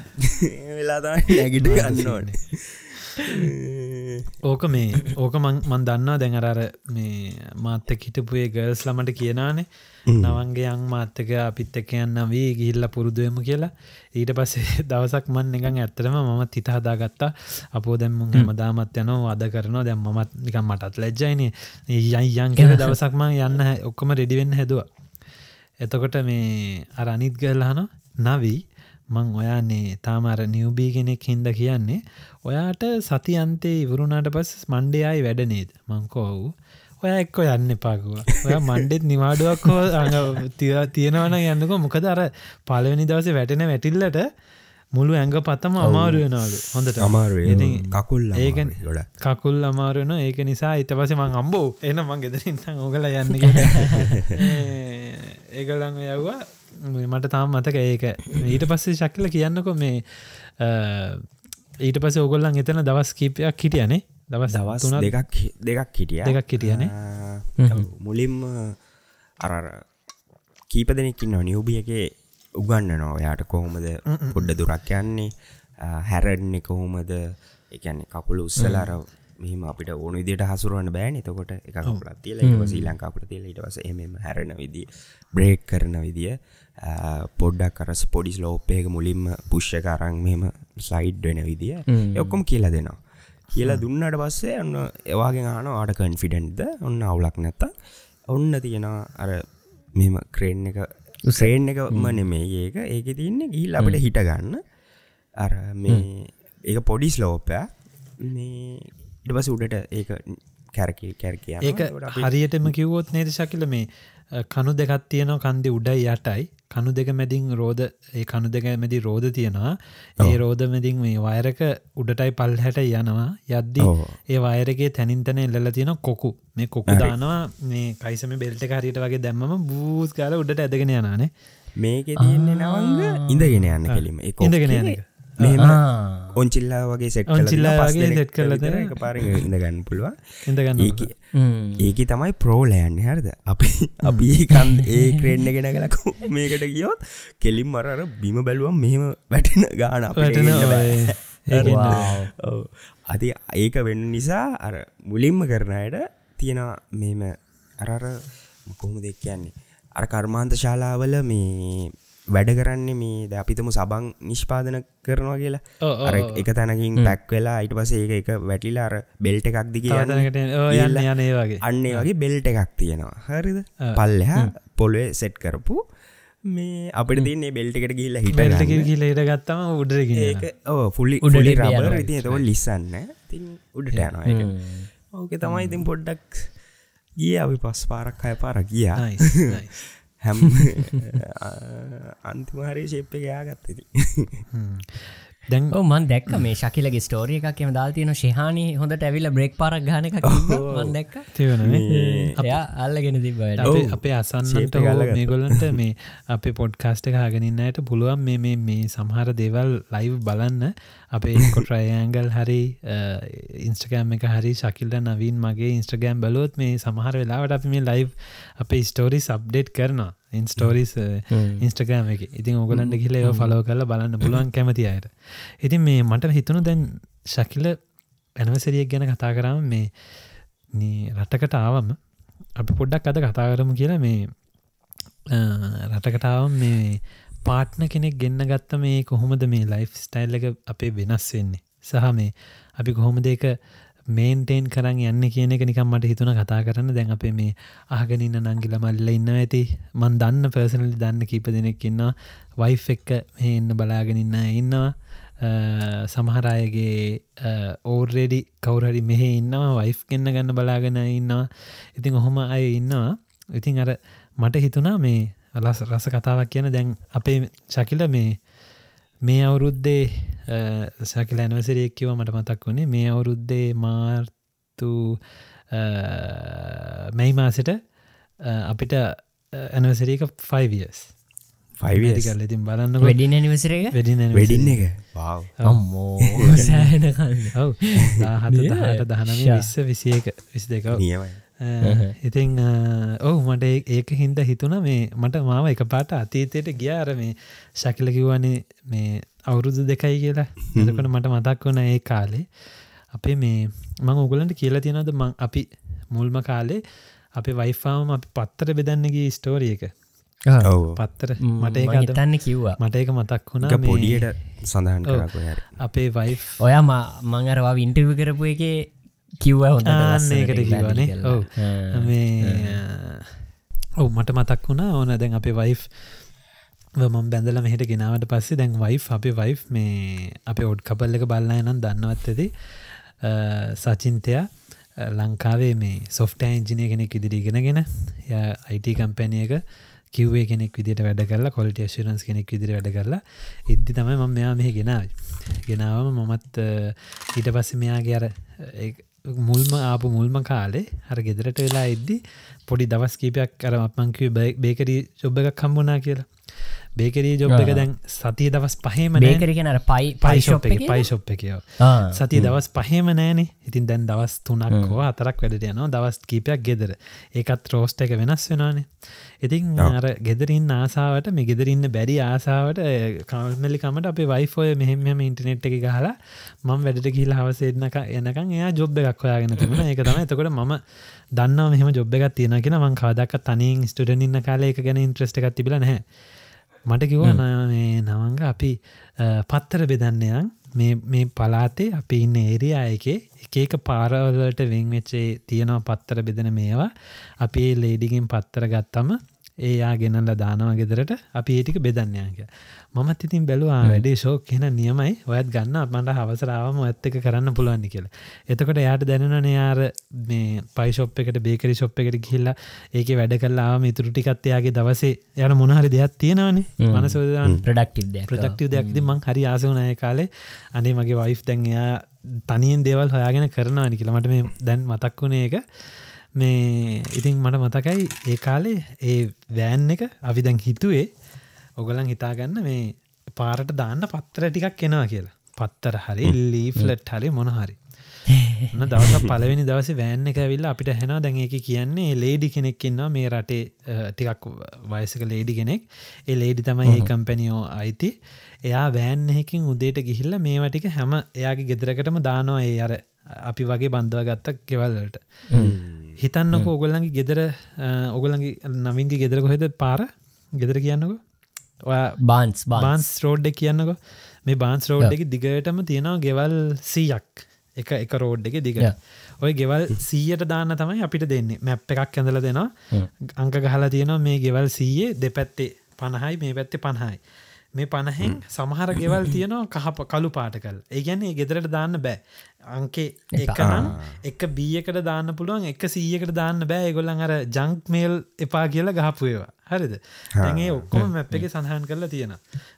වෙලාතා නැගිට ගන්න ඕනේ ඕක මේ ඕක මං මන් දන්නවා. දැඟරර මේ මාත්තක හිටපුේ ගර්ස් ළමට කියනානේ නවන්ගේ අං මාත්තක අපිත් එක යන්න වී ගිහිල්ල පුරුදුවම කියලා. ඊට පස්සේ දවසක් මන් එකන් ඇත්තරම මම තිත හදාගත්තා. අපෝ දැම්මුන් මදාමත් යනවා අද කරනවා. දැම් මත් නිකම් මටත් ලැජ්ජයිනේ. යයි යන් කියල දවසක්ම යන්න ඔක්කොම රෙඩිවෙන්න හැදවා. එතකොට මේ අර අනිත් ගල්හන නවී මං ඔයාන්නේ තාමර නිවබී කෙනෙක් හින්ද කියන්නේ. ඔයාට සති අන්තේ ඉවරුණට පස් මණ්ඩයයි වැඩ නේද? මංකෝව් ඔය එක්කො යන්න එපාකුව ඔය මණ්ඩෙත් නිවාඩුවක් හෝ තියෙනවන යන්නක මොකද අර පලවෙනි දවස වැටෙන වැටිල්ලට මුළු ඇඟ පත්තම අමාරුවෙනවලු හොඳට. අමාරුව කකුල් ඒක කකුල් අමාරුවන ඒක නිසා ඉත පස මං අම්බෝ එන මං ගෙදරින් ඕගල යන්න ඒකලං යව්වා මට තාම මතක ඒක. ඊට පස්සේ ශක්ල කියන්නකො මේ ඊට පස ඔගොල්ලන් එතන දවස් කීපයක් හිටියනේ. දවස් දවස් දෙකක් දෙකක් හිටිය. දෙකක් හිටියනේ? මුලින්ම අරර කීප දෙනෙක්කින්න නියවබියගේ උගන්න නෝ යාට කොහොමද පොඩ්ඩ දුරක් යන්නේ? හැරන්නේ කොහොමද? එකන්නේ කකුල උත්සලාර මෙහම අපිට ඕන විදිට හසුරුවන්න බෑන. එතකොට එක කපුලත් තියල ඊට ඊලංකාපට තියල ඉටවස එම හැරෙන විදිිය බ්‍රේක් කරන විදිිය පොඩ්ඩක් කරස් පොඩිස් ලෝපයක මුලින්ම පුෂ්‍ය කරං මෙම ස්ලයිඩ් වෙන විදිිය ඔක්කොම කියලා දෙනවා. කියලා දුන්නට පස්සේ ඔන්න ඒවාගෙන් ආන ආට කන්ෆිඩන්්ද ඔන්න අවුලක් නැත්ත ඔන්න තියෙනවා අර මෙම ක්‍රේන් එක සේන් එකම නෙමේ ඒක. ඒක තියන්නේ ගිල් අපට හිටගන්න අර මේ ඒක පොඩිස් ලෝපය මේ ඉටපස උඩට ඒක කැරකි කැරකිය. ඒක හරියටම කිව්වොත් නේද ශකිල මේ කණු දෙකත් තියනව කන්දි උඩයි යටයි. කණු දෙක මැදින් රෝධ ඒ කණු දෙක මැදි රෝධ තියෙනවා. ඒ රෝධ මැදින් මේ වයරක උඩටයි පල් හැට යනවා. යද්දී. ඒ වයරගේ තැනින්තන එල්ල තියෙන කොකු. මේ කොකු දානවා මේ කයිසම බෙල්ට හරිට වගේ දැම්ම බූස් කාල උඩට ඇදගෙන යනානේ මේක තියෙන්නේ නවංග ඉඳගෙන යන්න කෙලිම එක ඉඳගෙන යන එක. මෙම. ඔංචිල්ලා වගේ සෙට් set කරලා දෙන පාර ඉඳගන්න පුළුවන් ඉඳගන්න ඒක තමයි ප්‍රෝලයන්න හරිද අපි අපි කන් ඒ ක්‍රේන්න ගෙන කලකු මේකට කියොත් කෙලින් මරර බිම බැලුවම් මෙහෙම වැටෙන ගාන අපිට වැටෙන එන්න බෑ. ඔය හරි. Wow. ඔව්. අති ඒක වෙන්න නිසා අර මුලින්ම කරනයට තියෙනවා මෙම අරර කොහොම දෙක් කියන්නේ අර කර්මාන්ත ශාලාවල මේ වැඩ කරන්නේ මේ ද අපිතම සබං නිෂ්පාදන කරනවා කියලා. අර. එක තැනකින් පැක් වෙලා අයිට පස ඒක එක වැටිලා අර බෙල්ට එකක් දිග යන්න යන ඒ වගේ. අන්නේ වගේ බෙල්ට එකක් තියෙනවා. හරිද? පල්ලෙහා පොල්වේ සෙට් කරපු මේ අපිට තින්නේ බෙල්ට එකට ගිල්ල හිට කියල ඉට ගත්තම ඕ ෆුලි උඩට උඩි යනවා. රබර ඉති එතව ලිස්සන්න. තින් උඩට යනවා ඕක තමයි ඉතින් පොඩ්ඩක් ගිය අපි පස් පාරක් අය පාර ගියා හැම් අන්තිමහරි ශේප්ප ගයාගත්තති දැන් ඔව් මන් දැක්ක මේ ශකිලගේ ස්ටෝරිය එකක් එම දාල් තියෙන ශහානි හොඳට ඇවිල්ල බ්‍රෙක් පාරක් ගන එක මන් දැක්ක. තිවනේ එයා අල්ලගෙන තිබට අපේ අපේ අසන්නට එක. මේගොල්ලන්ට මේ අපේ පොඩ්කාස්ට හගෙනන්නයට පුළුවන් මේ මේ මේ සමහර දේවල් ලයිව් බලන්න අපේ කොට්‍රයඇංගල් හරි ඉන්ස්ටගෑම් එක හරි ශකිල්ල නවීන් මගේ ඉන්ස්ටගෑම් බලොත් මේ සමහර වෙලාවට අපි මේ ලයිව් අපේ ස්ටෝරි සබ්ඩේට් කරනවා. ඉන්ස්ටෝරිස් ඉන්ස්ටගෑම් එක. ඉතින් ඔගලන්ට කියල ඒ ෆලෝ කරල බලන්න පුළුවන් කැමති අයට. ඉතින් මේ මට හිතුණු දැන් ශකිල ඇනවසරියක් ගැන කතා කරම මේ රටකට ආවම අපි පොඩ්ඩක් අද කතා කරමු කියලා මේ අ, රටකටාවම් මේ පාට්න කෙනෙක් ගෙන්න්න ගත්ත මේ කොහොමද මේ ලයිෆ් ස්ටයිල් එක අපේ වෙනස් වෙන්නේ? සහ මේ අපි කොහොම දෙක මේන්ටේන් කරන්න යන්න කියන එක නිකම් මට හිතුන කතා කරන්න. දැන් අපේ මේ ආගනන්න නංගිල මල්ල ඉන්න ඇති. මන් දන්න පර්සනලි දන්න කීප දෙනෙක් ඉන්න වයිෆ් එක්ක මේ එන්න බලාගෙනන්න ඉන්නවා. අ, සමහර අයගේ ඕර්රෙඩි කවුරහරි මෙහෙ ඉන්නවා. වයිෆ් කෙන්න්න ගන්න බලාගෙන ඉන්නවා. ඉතින් ඔහොම අය ඉන්නවා. ඉතින් අර මට හිතුනා මේ ලස් රස කතාවක් කියන දැන් අපේ ශකිල මේ මේ අවුරුද්දේ සැකිල ඇනවසරයෙක් කිව මට මතක් වුණේ. මේ අවුරුද්දේ මාර්තු මැයි මාසට අපිට ඇනවසරීක 5ස් ෆයිවිස් කල ඉතින් බලන්න වැඩින නිවසරක වැඩි වෙඩින්න එක? අම්මෝ. සෑනකන්න ඔව්. දාහත දහට දහනම විස්ස විසියක විස් දෙකව නියමයි ඉතිං ඔවු මට ඒක හින්ද හිතුන මේ මට මාව එක පාට අතීතයට ගියාර මේ ශකිල කිව්වනේ මේ අවුරුදු දෙකයි කියලා. එතකට මට මතක් වන ඒ කාලේ අපේ මේ මං උගලන්ට කියලා තියෙනද මං අපි මුල්ම කාලේ අපි වයිෆාම අපි පත්තර බෙදන්නගේ ස්ටෝරිය එක. පත්තර. මට ඒක අද- හිතන්න කිව්වා. මට ඒක මතක් වුණා මේ පොඩියට සඳහන් අපේ වයි් ඔයා මංගරවා වින්ටව කරපු එක කිව්ව හොඳ ඒකට කිවනේ ඔව්. මේ ඔව් මට මතක් වුණා. ඕන දැන් අපේ වයි් මම් බැඳල මෙහට ගෙනාවට පස්සේ දැන් වයි් අපේ වයි් මේ අපේ ඔඩ් කපල් එක බල්ලා නම් දන්නවත් ඇති. සචින්තයා ලංකාවේ මේ සොෆ්ට ඉංජිනය කෙනෙක් ඉදිරිගෙනගෙන අයිට කම්පැනියක කිව්වේ කෙනෙක් විදිට වැඩ කරලා කොලට ශරන්ස් කෙනෙක් විදිරි වැඩ කරලා ඉද්දි තමයි මම මෙයා මෙහ ගෙනාව. ගෙනාවම මමත් ඊට පස්ස මෙයාගේ අර මුල්ම ආපු මුල්ම කාලේ හර ගෙදරට වෙලා ඉද්දි පොඩි දවස් කීපයක් කර අපමංකිව බේකරී චොබ්බ එකක් කම්බුණා කියලා. බේකරී ජොබ් එක. දැන් සතිය දවස් පහේම බේකරගෙන අර පයි පයිශොප් එක? පයිශොප් එකයෝ සති දවස් පහම නෑනේ. ඉතින් දැන් දවස් තුනක් හෝ අතරක් වැඩට යනවා. දවස් කීපයක් ගෙදර. ඒකත් රෝස්ට එක වෙනස් වෙනවානේ. ඉතින් අර ගෙදරින් ආසාාවට මේ ගෙදරන්න බැරි ආසාාවට කමල්මලිකමට අපේ වයිෆෝය මෙහෙම ඉන්ටනෙට් එක ගහලා මං වැඩට කියල හවසේදනක එනකන් එයා ජොබ් එකක් හොයාගෙන තිබුණ. එක තම එතකොට ම දන්න මෙහම ජොබ් එකක් තියෙන කියෙන මං කාදක් තනින් ස්ටඩන් ඉන්න කාල එක ගැන ඉන්ට්‍රස්ට එකක් තිබල නැහැ මට කිව නවංග අපි පත්තර බෙදන්නයන් මේ පලාතේ අපි ඉන්න ඒරයා එක එක එක පාරවලට වෙංවෙච්චේ තියෙනවා පත්තර බෙදෙන මේවා. අපි ලේඩිගින් පත්තර ගත්තම ඒයා ගෙනල්ල දානවා ගෙදරට. අපි ඒටික බෙදන්නයාක මමත් ඉතින් බැලවා වැඩේ ශෝක් කියෙන නියමයි. ඔයත් ගන්න මට හවසරාවම ඇත්තක කරන්න පුළුවන්ි කියලා. එතකොට යාට දැනන යාර මේ පයිශොප් එකට බේකරි ශොප් එකට ගිහිල්ලා ඒක වැඩ කල්ලාම ඉතුරු ටිකත්වයාගේ දවසේ යට මොනහරි දෙයක් තියෙනවානේ. මනසෝදන් ප්‍රඩක්ටිව් ප්‍රඩක්ටව දෙයක්ද මං හරි ආසවනය කාලේ. අනේ මගේ වයිෆ් දැන් එයා තනියෙන් දේවල් හොයාගෙන කරනවානි කියලමට මේ දැන් මතක් වුණේ එක මේ ඉතින් මට මතකයි ඒ කාලේ ඒ වෑන් එක අපි දැන් හිතුවේ ඔගලන් හිතාගන්න මේ පාරට දාන්න පත්තර ටිකක් එනවා කියලා. පත්තර හරි ලීෆ්ලට් හරි මොනහරි දවස පලවෙනි දවස වෑන් එක විල්ල අපිට හැන දැන් එක කියන්නේ ලේඩි කෙනෙක්කින්නවා මේ රටේ ටිකක් වයසක ලේඩි කෙනෙක්. ඒ ලේඩි තමයි ඒ කම්පැනියෝ අයිති. එයා වෑන් එහෙකින් උදේට ගිහිල්ල මේවටික හැම එයාගේ ගෙදරකටම දානවා ඒ අර අපි වගේ බන්ධව ගත්තක් කෙවල්ලට හිතන්නක ඔගොල්ලන්ගේ ගෙදර ඔගොලන්ගේ නවින්ගේ ගෙදර කොහෙද පාර? ගෙදර කියන්නක? බාන්ස් බාන්ස් රෝඩ්ඩ කියන්නක? මේ බාන්ස් රෝඩ් එක දිගටම තියෙනවා ගෙවල් සීයක්. එක එක රෝඩ් එක දිග ඔය ගෙවල් සීයට දාන්න තමයි අපිට දෙන්නේ. මැප් එකක් ඇඳල දෙනවා. අංක ගහලා තියෙනවා මේ ගෙවල් සීයේ දෙපැත්තේ පණහයි මේ පැත්තේ පණහයි මේ පණහෙන් සමහර ගෙවල් තියෙනවා කහප කළු පාට කල් ඒගැන්නේ ගෙදරට දාන්න බෑ. අංකේ එකනම් එක බියකට දාන්න පුළුවන් එක සීයකට දාන්න බෑ. ගොල්ලන් අර ජංක් මේල් එපා කියලා ගහපුේවා හරිද? ඇගේ ඔක්කොම මැප් එක සඳහන් කරලා තියෙන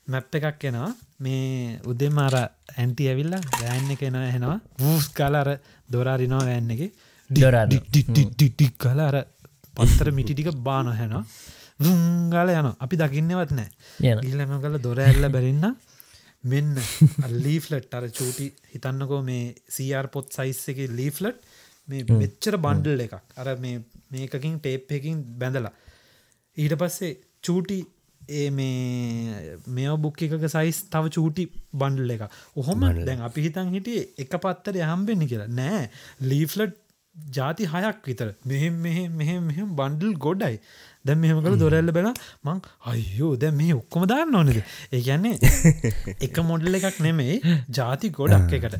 මැප් එකක් එනවා. මේ උදෙම අර ඇන්ටි ඇවිල්ල ගෑන්න එක එන හෙනවා වූස් කාලර දොරාරිනවා වැන්න එක. ඩික් කල අර පත්තර මිටිටික බාන දුංගල යන අපි දකින්නවත් නෑ. ඉල්ලම කල දොර ඇල්ල බැරන්න? මෙන්න ලීෆලට් අර චූටි හිතන්නකෝ මේ සර් පොත් සයිස් එක ලීෆලට් මේ මෙච්චර බන්ඩල් එකක්. අර මේකකින් ටේප් එකින් බැඳලා. ඊට පස්සේ චූටි ඒ මේ මෙ බුක් එකක සයිස් තව චූටි බන්ඩල් එක ඔහොම දැන් අපි හිතන් හිටිය එක පත්තර යහම්බෙන්නේ කියලා. නෑ. ලීෆලට් ජාති හයක් විතර. මෙහෙම මෙහෙ මෙහෙම මෙහෙම බන්ඩල් ගොඩයි දැම් මෙහම කළ දොරැල්ල බෙල මං අයෝ දැ මේ ඔක්කොම දාන්න ඕනෙද? ඒ කියන්නේ එක මොඩල් එකක් නෙමේ ජාති ගොඩක් එකට.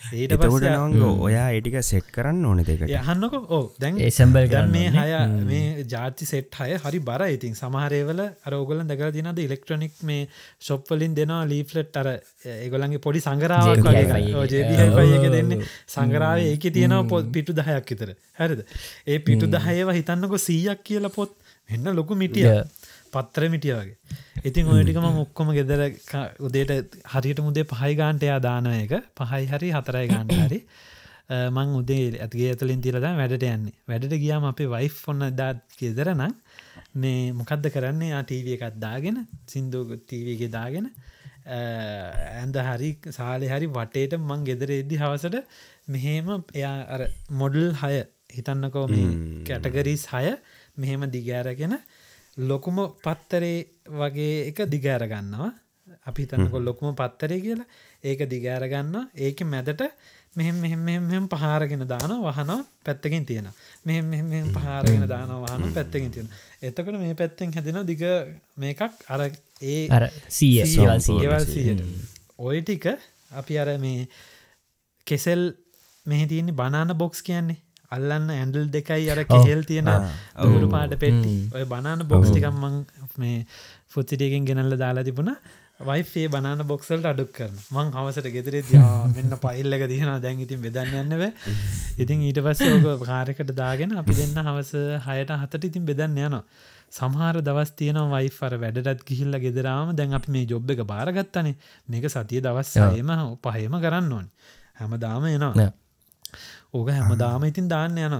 ඒට පට ඔයා ඒටික සෙට් කරන්න ඕන දෙක යහන්නක ඕ දැන් ඒසම්බල් ගන්න මේ හය මේ ජාති සෙට් හය හරි බර ඉතින් සමහරේවල අරෝගල දැකර දිනද ඉලෙක්ට්‍රොනික් මේ ශොප්වලින් දෙනවා ලීෆලට් අර ඒගොලන්ගේ පොඩි සංගරාවක් ජයක දෙන්නේ. සංගරාව ඒක තියෙනවා පොත් පිටු දහයක් විතර. හැරිද? ඒ පිටු දහයව හිතන්නක සීයක් කියල පොත් එන්න ලොකු මිටිය පත්තර මිටිය වගේ. ඉතින් ඔයටිකම ඔක්කොම ගෙදර උදේට හරියට මුදේ පහයි ගාන්ටයා දාන එක පහයි හරි හතරයි ගාන්ට හරි. මං උදේ ඇතිගේ ඇතුලින් තිරද වැඩට යන්නේ. වැඩට ගියාම අපේ වයිෆ් ඔන්න දාත් ගෙදරනම් මේ මොකක්ද කරන්නේ? ටීව එකත් දාගෙන සිින්දුව තීවගේ දාගෙන ඇන්ද හරි සාලෙ හරි වටේට මං ගෙදර එද්දි හවසට මෙහෙම එයා මොඩල් හය හිතන්නකෝ මේ කැටගරීස් හය මෙහෙම දිගෑරගෙන ලොකුම පත්තරේ වගේ එක දිගෑර ගන්නවා අපි තනකො ලොකුම පත්තරේ කියලා. ඒක දිගෑරගන්න ඒක මැදට මෙහෙම මෙහෙම මෙහෙම පහරගෙන දාන වහන පැත්තකින් තියෙන මෙහෙම මෙහෙම පහරගෙන දාන වහන පැත්තකින් තියෙන එතකොට මේ පැත්තෙන් හැදෙන දිග මේකක් අර ඒ අර ඔය ටික අපි අර මේ කෙසෙල් මෙහි තියන්නේ බනාන බොක්ස් කියන්නේ අල්ලන්න ඇන්ඩල් දෙකයි අර කෙහෙල් තියෙන අවුරු පාට පෙට්ටි. ඔය බනාන බොක්ස්ටිකම්මං මේ ෆුත්සිටියකින් ගෙනල්ල දාලා තිබුණ. වයිෆේ බනාන බොක්සල්ට අඩුක් කරන මං හවසට ගෙදරෙ මෙන්න පයිල්ලක තියෙන දැන් ඉතින් බෙදන්න යන්නව ඉතින් ඊට පස්ස ඕක කාරකට දාගෙන අපි දෙන්න හවස හයට හතට ඉතින් බෙදන්න යනවා. සමහර දවස් තියන වයිෆර වැඩටත් ගිහිල්ල ගෙදරාම දැන් අපි මේ ජොබ් එක බාරගත්තනේ. මේක සතිය දවස් සයම පහයම කරන්න ඕන්. හැම දාම එනවා ඕක හැමදාම ඉතින් දාන්න යන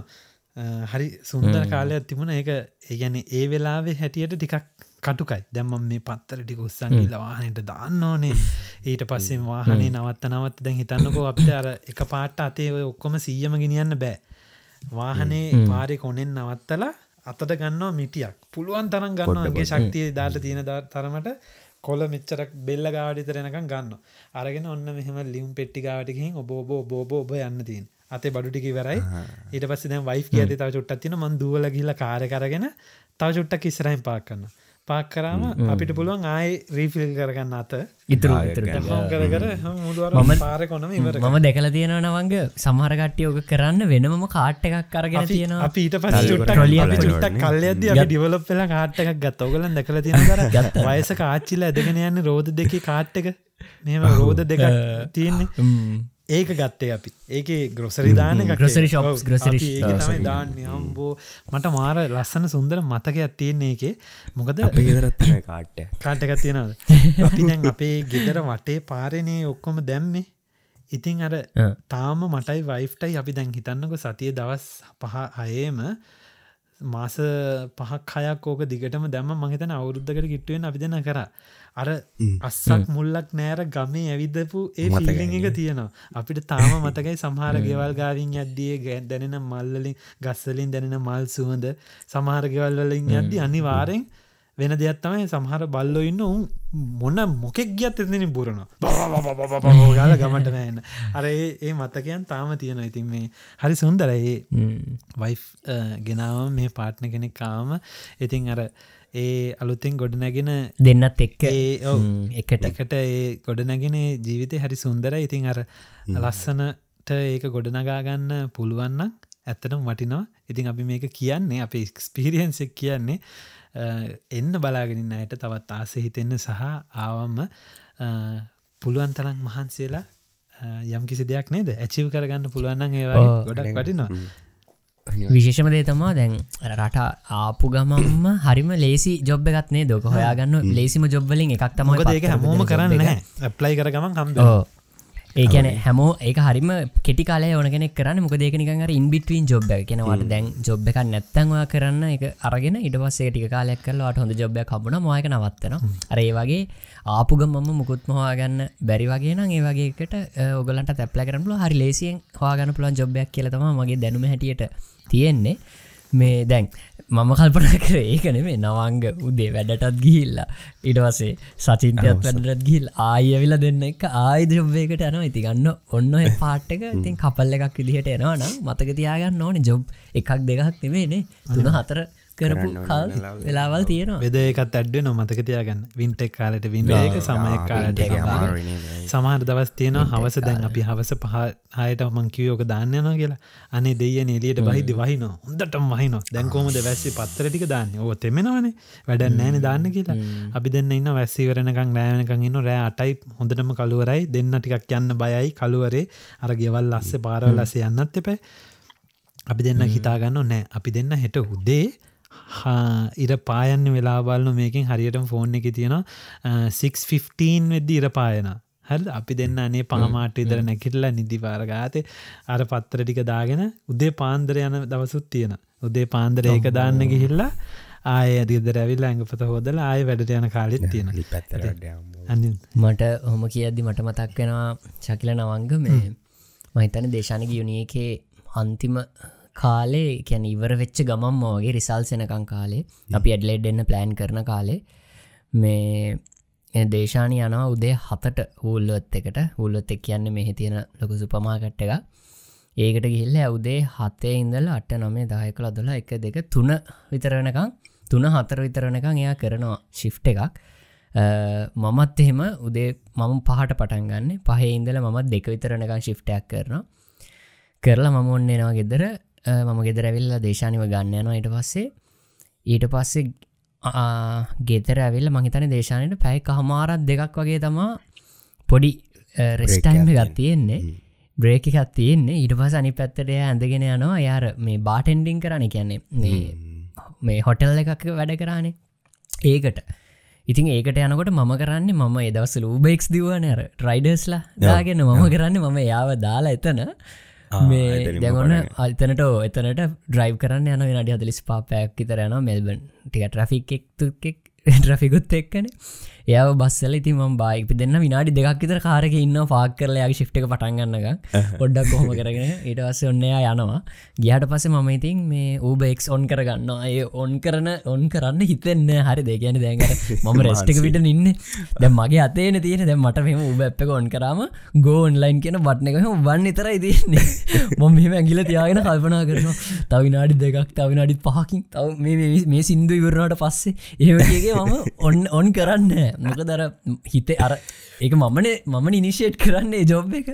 හරි සුන්දර කාලයක් තිබුණ. ඒක ඒගැන ඒ වෙලාවේ හැටියට ටිකක් කටුකයි. දැම්ම මේ පත්තර ටික උත්සන්ගිල වාහනයට දාන්න ඕනේ. ඊට පස්සෙන් වාහනේ නවත්ත නවත් දැන් හිතන්නකෝ අපිට අර එක පාට්ට අතේ ඔය ඔක්කොම සීයම ගෙනියන්න බෑ. වාහනේ පාරි කොනෙන් නවත්තලා අතට ගන්නවා මිටියක්. පුළුවන් තරම් ගන්නගේ ශක්තිය දාට තියෙන තරමට කොල මෙච්චරක් බෙල්ල ගාඩිතරෙනකම් ගන්න අරගෙන ඔන්න මෙහම ලියම් පෙට්ටි ගාටිකින් ඔබ ඔබ ඔබ යන්න තින් අතේ බඩුටික වරයි ඊට පස්ස දැ වයි් කියද තව චුට්ටත් තින මන් දුවල ගිල්ල කාර කරගෙන තව චුට්ටක් ඉස්රයින් පාක් කන්න පාක් කරාම අපිට පුළුවන් ආයි රීෆිල් කරගන්න අත. ඉතුරු ආයෙ ඉතුරු ගන්න. හම් කර කර මුදුවර පාර කොනම ඉවර මම දැකල තියෙන නවංග සමහරකට්ටිය ඕක කරන්න වෙනමම කාට් එකක් කරගෙන අපි තියෙනවා. අපි ඊට පස් චුට්ටක් චුට්ටක්. කල්ලයද අපි ඩිවලප් වෙලා කාට් එකක් ගත්ත. ඔගලන් දැකල තියෙන කර වයස කාච්චිල ඇදගෙන යන්න රෝධ දෙක කාට් එක. මෙම රෝධ දෙක තියෙන්නේ. ම්. ඒක ගත්තේ අපි. ඒක ග්‍රොසරිදාන grocery shops, grocery දාන්න. අම්බෝ මට මාර ලස්සන සුන්දර මතකයක් තියන්නේ එකේ මොකද අපි ගෙදරත්න කාට්ට කාටක තියෙනද අපි දැන් අපේ ගෙදර වටේ පාරණය ඔක්කොම දැම්මේ. ඉතින් අර. තාම මටයි වයිෆ්ටයි අපි දැන් හිතන්නක සතිය දවස් පහ අයේම මාස පහක් හයක් ඕක දිගටම දැම්ම. මහිතන අවුරුද්ධකට කිට්ටුවෙන් අපි දෙන කර. අර අස්සක් මුල්ලක් නෑර ගමේ ඇවිදපු ඒ. ෆිලිං එක තියෙනවා. අපිට තාම මතකයි සමහර ගෙවල් ගාවින් අද්දිය ගැ දැනෙන මල්ලලින් ගස්සලින් දැනෙන මල් සුවඳ සමහර ගෙවල් වලින් අද්දි අනිවාරෙන් වෙන දෙයක් තමයි සමහර බල්ලො ඉන්න උන් මොන මොකෙක් ගියත් එතිනි බුරණ ගාල ගමට නෑන්න අර ඒ මතකයන් තාම තියෙන ඉතින් මේ හරි සුන්දර ඒ ම්. වයි් ගෙනාව මේ පාට්න කෙනෙක් කාම ඉතින් අර ඒ අලුත්තෙන් ගොඩනැගෙන දෙන්නත් එක්ක. එකට. එකට ඒ ගොඩනැගෙන ජීවිතය හරි සුන්දර ඉතින් අර ලස්සනට ඒක ගොඩනගාගන්න පුළුවන්න ඇත්තනම් වටිනවා. ඉතින් අපි මේක කියන්නේ අප එක්ස්පිරියන්සෙක් කියන්නේ එන්න බලාගෙනින් අයට තවත් ආස හිතෙන්න සහ ආවම්ම පුළුවන් තරම් මහන්සේලා යම් කිසි දෙයක් නේද? ඇචිව් කරගන්න පුළුවන්න්න ඒවා. ගොඩක් වටිනවා. විශේෂම දේ තමා දැන් රට ආපු ගමම්ම හරිම ලේසි ජොබ් එකත්නේ දොක හොයාගන්න ලේසිම ජොබ්වලින් එකක් තමයි මොකද ඒක හැමෝම කරන්න ඇප්ලයි කරගමන් හම්බ ඕ ඒ කියන හැමෝ ඒක හරිම කෙටි කාලය ඕන කෙනෙක් කරන්න. මොක දෙක නිකන් අර ඉන්බිටවන් ජොබ් කෙනවට දැන් ජොබ් එක නැත්තන්වා කරන්න එක අරගෙන ඉට පස්සේ ටික කාලයක් කරලට හොඳ ජොබ්යක් කබුණ මයක නවත්තන අර ඒ වගේ ආපුග මම මුකුත් මහවාගන්න බැරි වගේ නම් ඒ වගේකට ඔගලන්ට තැපල කරනල හරි ලේසියෙන් හවාගන්න පුළන් ජොබ්යක් කියලතම මගේ දැනුම හැටියට තියෙන්නේ මේ දැන් මම කල්පන කර ඒකන මේ නවංග උදේ වැඩටත් ගිහිල්ලා. ඉටවසේ සචින්තයත් වැඩටත් ගිල් ආයවිල දෙන්න එක ආයිද ජොබ්වේකට යනවා. ඉති ගන්න ඔන්න පාට්ටක ඉතින් කපල්ල එකක් විදිහට එනවා නම් මතක තියාගන්න ඕන. ජොබ් එකක් දෙකක් නෙමේනේ තුන හතර කරපු කල් වෙලාවල් තියෙනවා. වෙද එකත් ඇඩ්ඩ නො මතක තියාගන්න. වින්ටෙක් කාලට වින්ඩ එක සමයක් කාලට සමහර දවස් තියෙන හවස. දැන් අපි හවස පහයට මං කිවෝක දාන්න න කියලා. අනේ දෙය එලියට බහිදි වහින. හොඳටම වහින. දැන්කෝමද වැස්සි පත්තරටික දාන්න? ඕ තෙමෙනවනේ. වැඩ නෑන දාන්න කියලා. අපි දෙන්න ඉන්න වැස්සිවරනකං රෑනකං ඉන්න රෑ අටයි හොඳටම කළුවරයි. දෙන්න ටිකක් යන්න බයයි. කළුවරේ අර ගෙවල් ලස්ස පාරවල්ලස යන්නත් එපයි. අපි දෙන්න හිතාගන්න නෑ. අපි දෙන්න හෙට උදේ ඉර පායන්න වෙලාබල්න මේකින් හරියටම ෆෝන් එක තියෙනවා. 615 වෙද්දි ඉර පායන හල් අපි දෙන්න අනේ පාමාට ඉදර නැකිටලා නිදි පාරගාතේ අර පත්තර ටික දාගෙන උදේ පාන්දර යන දවසුත් තියෙන උදේ පාන්දර ඒක දාන්න ගිහිල්ලා ආය අදිදර ඇවිල්ල ඇඟපත හෝදල ආය වැඩට යන කාලෙත් තියෙන මට හොම කියද්දි මට මතක් වෙනවා ශකිල නවංග මේ මහිතන දේශානක යුනියකේ අන්තිම කාලේ කැන ඉවර වෙච්ච ගමම් මෝගේ රිසල් සෙනකං කාලේ අපි ඇඩ්ලෙඩ් එන්න ප්ලෑන් කරන කාලේ මේ දේශානය යනවා උදේ හතට හූල්ලොත් එකට. හුල්ලොත් එක් කියන්න මෙහි තියෙන ලොකු සුපමාකට්ට එක ඒකට ගිල්ල ඇවුදේ හතේ ඉඳල අට නමේ දායකල දොලා එක දෙක තුන විතරනකං තුන හතර විතරනකං එයා කරනවා ශිෆ්ට එකක්. මමත් එහෙම උදේ මම පහට පටන් ගන්න පහේ ඉඳල මමත් දෙක විතරනකං ශිෆ්ටයක් කරනවා. කරලා මම ඔන්නෙනවා ගෙදර මම ගෙදර ඇවිල්ල දේශානිව ගන්න යනවා ඊට පස්සේ. ඊට පස්සේ ගෙතර ඇවිල්ල මහිතන දේශානයට පැයි කහමාරත් දෙකක් වගේ තමා පොඩි රෙස්ටයිම් එකත් තියෙන්නේ. බ්‍රේක එකත් තියෙන්නේ. ඊට පස අනි පැත්තට ඇඳගෙන යනවා. යාර මේ බාටෙන්ඩිං කරන කියන්නේ. මේ මේ හොටල් එකක් වැඩ කරානේ. ඒකට. ඉතින් ඒකට යනකොට මම කරන්නේ මම එදවස ලූබෙක්ස් දිවනර ට්‍රයිඩර්ස්ලා දාගෙන මම කරන්න මම යාව දාලා එතන මේ දැගොන්න අල්තනට එතනට ඩ්‍රයි් කරන්න යන නඩි හදලිස් පාපයක් විතර යන මෙල්බන් ටික ට්‍රෆික් එක්තුෙක් ට්‍රෆිකුත් එක්කන එය බස්සල ඉති ම බයිපි දෙන්න විනාඩි දෙක් විතර කාරක ඉන්න පාක් කරලයාගේ ශිප්ට පටන්ගන්නක පොඩ්ඩක් කොහොම කරගෙන. ඊට වස්ස ඔන්නයා යනවා. ගියට පස මම ඉතින් මේ ඌබෙක්ස් ඔන් කරගන්න අය ඔන් කරන ඔන් කරන්න හිතෙන්න හරි දෙගැන දැඟ මම රෙස්්ටික විට ඉන්න. දැ මගේ අතේන තියෙන දැ මට මෙම උබ එප්ප ඔන් කරම ගෝන්ලයින් කියන බට්න එක වන්න ඉතර ඉතින්නේ මොම මෙම ඇගිල තියාගෙන කල්පනා කරනවා. තවිනාඩි දෙකක් තවිනාඩි පහකින්. තව මේ සිින්දු ඉවරණට පස්සේ ඒගේ මම ඔන්න ඔන් කරන්න මොක දර හිතේ අර ඒක මමනේ මම ඉනිශේට් කරන්නේ ජොබ් එක.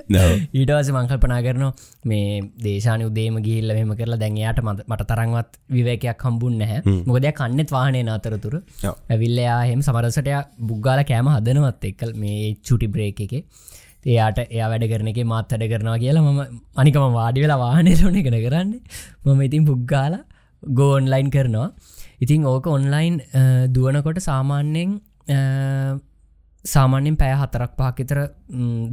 ඊටවස මංකල්පනා කරනවා මේ දේශාන උදේම ගිල්ල මෙම කරලා දැන්යාට මට තරංවත් විවේකයක් හම්බුන් නැහැ. මොකදයක් කන්නෙත් වාහනය අතරතුර. ඇවිල්ලයා හෙම සමරසටය බුග්ගාල කෑම හදනවත් එක්කල් මේ චුටි බ්‍රේක් එක. එයාට එයා වැඩ කරන එක මාත් වැඩ කරනවා කියලා මම අනිකම වාඩි වෙලා වාහනය ලෝන එකන කරන්න. මම ඉතින් පුග්ගාල ගෝන්ලයින් කරනවා. ඉතිං ඕක ඔන්ලයින් දුවනකොට සාමාන්‍යයෙන් සාමාන්‍යෙන් පෑ හතරක් පාකිතර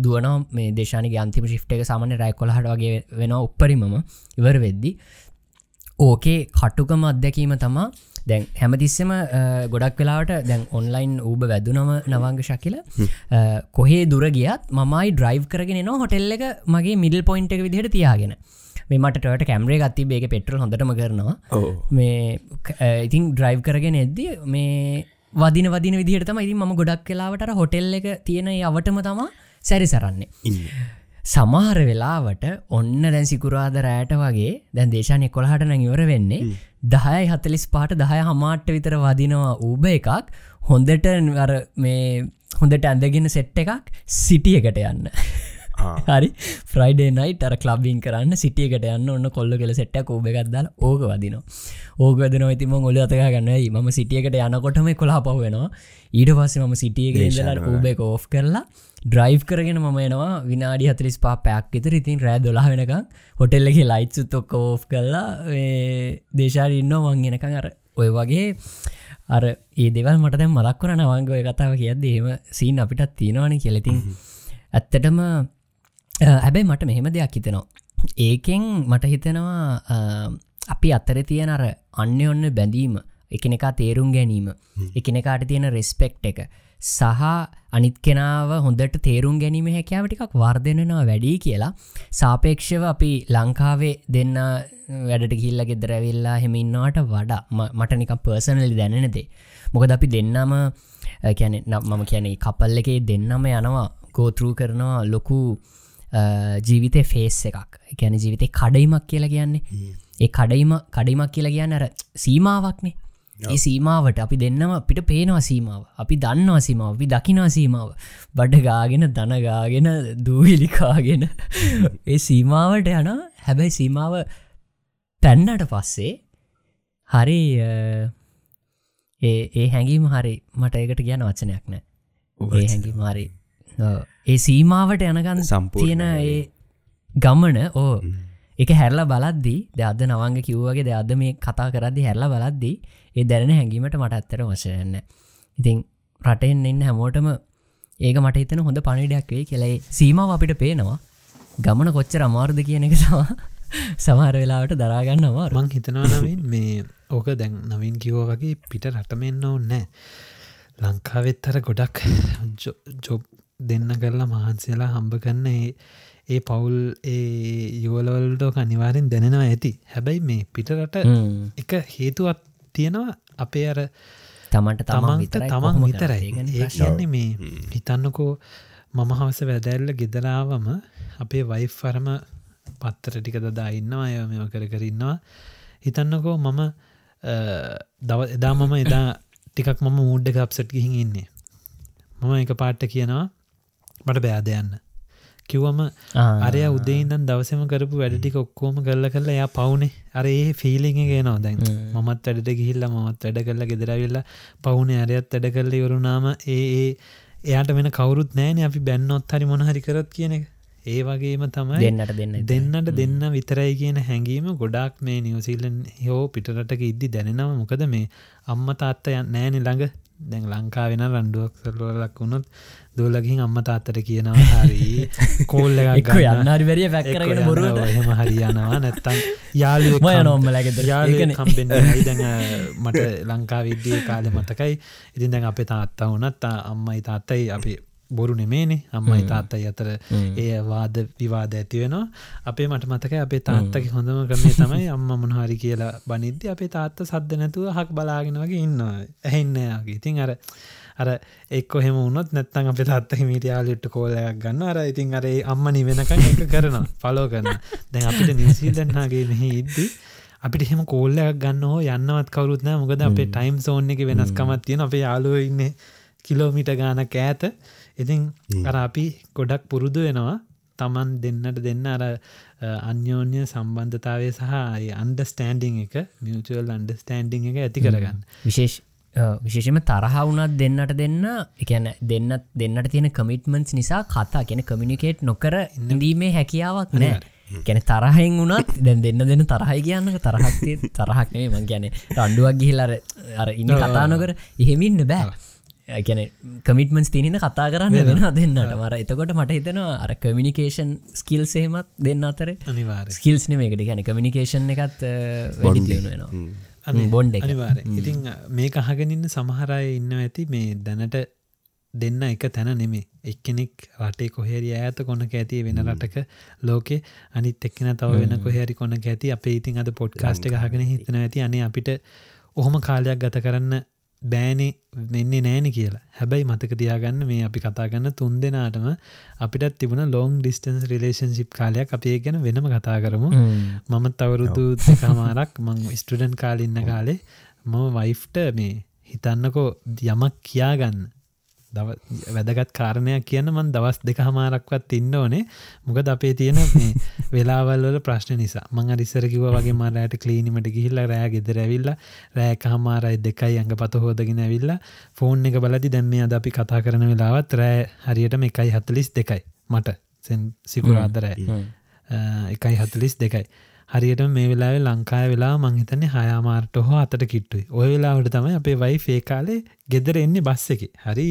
දුවන මේ දේශානක අන්තිම ශිප්ට එක සාමාන්‍ය රැයි කොළහට වගේ වෙන උපරිමම ඉවර වෙද්දි. ඕකේ කටුකම අත්දැකීම තමා දැන් හැමතිස්සම ගොඩක් වෙලාට දැන් ඔන්ලයින් ඌබ වැදුනම නවංග ශකිල. කොහේ දුර ගියත් මමයි ඩ්‍රයිව් කරගෙන න හොටෙල් එක මගේ මිඩල් පොයින්ට එක විදිහට තියාගෙන. මෙමට කැමරේ ගත්ති බේක පෙට්‍රල් හොඳටම කරනවා. මේ ඉතින් ඩ්‍රයිව් කරගෙන එද්දී මේ වදින වදින විදිහට තම ඉතින් ම ගොඩක් කලාවට හොටෙල් එක තියෙන අවටම තමා සැරි සරන්නේ. සමහර වෙලාවට ඔන්න දැන් සිකුරාද රෑට වගේ දැන් දේශානය කොළහට නැඟවර වෙන්නේ දහයයි හතලිස් පාට දහය හමාට්ට විතර වදිනවා ඌබ එකක්. හොඳට මේ හොඳට ඇඳගෙන සෙට් එකක් සිටියකට යන්න හරි. ෆ්‍රයිඩේ නයිට අර කලබ්බින් කරන්න සිටියකට යන්න ඔන්න කොල්ල කෙල සෙට්ට කෝබගත්දාල ඕක වදින ඕකදන ඉතිම ඔොල අතක ගන්නයි ම සිටියකට යනකොටම කොලා පහවෙනවා ඊට පස්සේ මම සිටියක ඉදලා ඕබ කෝ් කරලා ඩ්‍රයිව් කරගෙන මම එනවා විනාඩි හතරිස් පා පැක් විතර. ඉතින් රෑ දොලා වෙනකම් හොටෙල්ලගේ ලයිට්සු තොක්ක ඕ් කරලා දේශාර ඉන්න වංගෙනකං අර ඔය වගේ අර ඒ දෙවල් මට දැම් මලක් වරන වංගය කතාව කියද ඒම සීන් අපිටත් තියෙනවාන කෙලෙතින් ඇත්තටම හැබැයි මට මෙහෙම දෙයක් හිතෙනවා. ඒකෙන් මට හිතෙනවා අපි අත්තර තියෙන අර අන්න ඔන්න බැඳීම එකනෙකා තේරුම් ගැනීම එකනෙකාට තියෙන රෙස්පෙක්් එක සහ අනිත් කෙනාව හොඳට තේරුම් ගැනීම හැකෑව ටිකක් වර්ධනනවා වැඩි කියලා. සාපේක්ෂව අපි ලංකාවේ දෙන්න වැඩට කිල්ල ගෙදරැවිල්ලා හෙමින්නාට වඩා මට නිකම් පර්සනලි දැනෙනදේ මොකද අපි දෙන්නම කැන මම කියැනෙ කපල් එකේ දෙන්නම යනවා ගෝතරූ කරනවා ලොකු ජීවිතය ෆේස් එකක්. ගැන ජීවිතය කඩයිමක් කියලා කියන්නේ. ඒ කඩයිම කඩයිමක් කියලා කියන්න අර සීමාවක්නේ. ඒ සීමාවට අපි දෙන්නම අපිට පේනවා සීමාව. අපි දන්නවා සීමාව. අපි දකිනා සීමාව. බඩ ගාගෙන දනගාගෙන දූවිලිකාගෙන ඒ සීමාවට යන. හැබැයි සීමාව පැන්නට පස්සේ හරි ඒ හැඟීම හරි මට ඒකට කියන වචනයක් නෑ. ඒ හැඟි මාරි ඒ සීමාවට යනගන්න සම්පතියන ඒ ගමන ඕ එක හැරලා බලද්දී ද අද නවංග කිව්වගේ ද අද මේ කතා කරදදි හැරලා බලද්දී ඒ දැන හැඟීමට මට ඇත්තර වශයන්න ඉතින් රටෙන් එන්න හැමෝටම ඒක මට හිතන හොඳ පණිඩයක් වේ කෙලයි සීමාව අපිට පේනවා. ගමන කොච්චර අමාර්ද කියන එක සවා සමහර වෙලාවට දරාගන්නවා මං හිතනවා නවින් මේ ඕක දැන් නවින් කිවෝ වගේ පිට රටමෙන්න්න ඕන්නෑ ලංකාවෙත්තර ගොඩක් ජොබ් දෙන්න කරලා මහන්සේලා හම්බ කරන්න ඒ පවුල් ඒ යෝලවල්ටෝක අනිවාරෙන් දැනෙනවා ඇති. හැබැයි මේ පිටරට එක හේතුවත් තියෙනවා අපේ අර තමන්ට තමන්ට තමන් විතරයි. ඒ කියන්නේ මේ හිතන්නකෝ මම හවස වැදැල්ල ගෙදරාවම අපේ වයි් ෆරම පත්තර ටික දදා ඉන්නවා අය මෙ කර කරන්නවා හිතන්නකෝ මම දව එදා මම එදා ටිකක් මම මූඩ්ඩ අප්සට් ගිහින් ඉන්නේ. මම එක පාට්ට කියනවා මට බෑදයන්න කිව්වම අරය උදේන්දන් දවසම කරපු වැඩටික ඔක්කෝම කරල කරලා එයා පවුනේ. අර ඒ ෆිලිං ගෙනවා දැන්. මත් වැඩට ගිහිල්ල මත් වැඩ කරලා ගෙදරවිල්ල පවුනේ අරයත් වැඩ කරල යවරුනාම ඒ එයාට වෙන කවරුත් නෑන අපි බැන්නොත් හරි මොනහරි කරත් කියන එක. ඒ වගේම තමයි දෙන්නට දෙන්න දෙන්නට දෙන්න විතරයි කියන හැඟීම ගොඩක් මේ නිවසිීලන් හෝ පිටරටක ඉද්දි දැනෙනව. මොකද මේ අම්ම තාත්ත නෑනෙ ළඟ. දැන් ලංකා වෙන රණ්ඩුවක් සරලක් වුණොත් දෝලගින් අම්ම තාත්තට කියනවා හරි කෝල්ල යන්නරි වැරිය පැක්කරගෙන බොරුව හම හරියනවා නැත්තන් යාලු මය නොම්මලගෙද යාලකන කම්පෙන් දැන් මට ලංකා විද්දිය කාලෙ මතකයි. ඉතින් දැන් අපේ තාත්තා වනත් අම්මයි තාත්තයි අපි බොරු නෙමේනේ. අම්මයි තාත්තයි අතර ඒ වාද විවාද ඇති වෙනවා. අපේ මට මතක අපේ තාත්තක හොඳම ක්‍රමේ තමයි අම්ම මොනහරි කියලා බනිද්‍ය අපේ තාත්ත සද්ද නැතුව හක් බලාගෙන වගේ ඉන්නවා. ඇහෙන්නයාගේ ඉතින් අර අර එක් හෙම උනොත් නැත්තන් අප තත්ත මිටියාලිට්ට කෝලයක් ගන්න අර ඉතින් අර අම්මනි වෙනකන් එක කරනවා. පලෝ කරන දැන් අපිට නිසිීදන්නාගේ මෙහි ඉද්දී අපිට හෙම කෝල්ලයක් ගන්න හෝ යන්නවත් කවරුත්න මොකද අපේ ටයිම් සෝන් එක වෙනස්කමත් තියෙන අපේ යාලුව ඉන්න කිලෝමිට ගානක් ඇත ඉතින් අර අපි ගොඩක් පුරුදු වෙනවා. තමන් දෙන්නට දෙන්න අර අන්‍යෝන්‍ය සම්බන්ධතාවය සහ අන්ඩස්ටෑන්ඩිං එක මියචල් අන්ඩස්ටෑන්ඩිං එක ඇති කරගන්න. විශේෂ විශේෂම තරහ වුණත් දෙන්නට දෙන්න එකන දෙන්න දෙන්නට තියෙන කමිටමන්ස් නිසා කතා කියෙන කමිනිකේට් නොකර ඉඳීමේ හැකියාවක් නෑ ගැන තරහෙන් වුණත් දැන් දෙන්න දෙන්න තරහයි කියන්න තරහක්තිය තරහක්නේ මං ගැන රණ්ඩුවක් ගිහිල්ලර අර ඉන්න කතානොකර එහෙමින්න බෑ. ගැන කමිටමන්ස් තිනන කතා කරන්න වෙන දෙන්නට. මර එතකොට මට හිතනවා අර කමිනිකේෂන් ස්කිල් සේමත් දෙන්න අතර. අනිවාර ස්කිල්ස් නෙමේකට ගැන කමිනිකේෂන් එකත් වැඩි වෙනවා බොන්්ඩ අනිවාර ඉතින් මේ අහගෙනන්න සමහරය ඉන්න ඇති. මේ දැනට දෙන්න එක තැන නෙමේ එක්කෙනෙක් රටේ කොහෙරි ඇත කොනක ඇති වෙන රටක ලෝකෙ අනිත් එක්කෙන තව වෙන කොහැරි කොනක ඇති. අපේ ඉතින් අද පොඩ්කාස්ට හගෙන හිතන ඇති. අනේ අපිට ඔහොම කාලයක් ගත කරන්න බෑනේ මෙන්නේ නෑන කියලා. හැබැයි මතක තියාගන්න මේ අපි කතාගන්න තුන් දෙනාටම අපිටත් තිබුණ ලෝන් ඩිස්ටන්ස් රිලේෂන්ශිප් කාලයක්. අපේ ගැන වෙනම කතා කරමු. මමත් තවරුදු දෙකමාරක් මං ස්ටඩන් කාලඉන්න කාලේ මම වයිෆ්ට මේ හිතන්නකෝ යමක් කියාගන්න වැදගත් කාරණයක් කියන්න මන් දවස් දෙක හමාරක්වත් ඉන්න ඕනේ. මොකද අපේ තියෙන වෙලාවල්වල ප්‍රශ්න නිසා. මං රිස්සරකිව වගේ මරයට කලීනිමට ගිහිල්ල රෑ ගෙදර ඇවිල්ල රෑක හමාරයි දෙකයි ඇඟ පත හෝදගෙන ඇවිල්ල ෆෝන් එක බලදි දැම්ම අද අපි කතා කරන වෙලාවත් රෑ හරියටම එකයි හතලිස් දෙකයි. මට. සෙන් සිකුරාදරෑ. එකයි හතලිස් දෙකයි හරියට මේ වෙලාව ලංකාය වෙලා මංහිතන්නේ හයාමාර්ට හෝ අතට කිට්ටුයි. ඔය වෙලාවට තමයි අපේ වයි ෆේ කාලේ ගෙදර එන්නේ බස්ස එක. හරි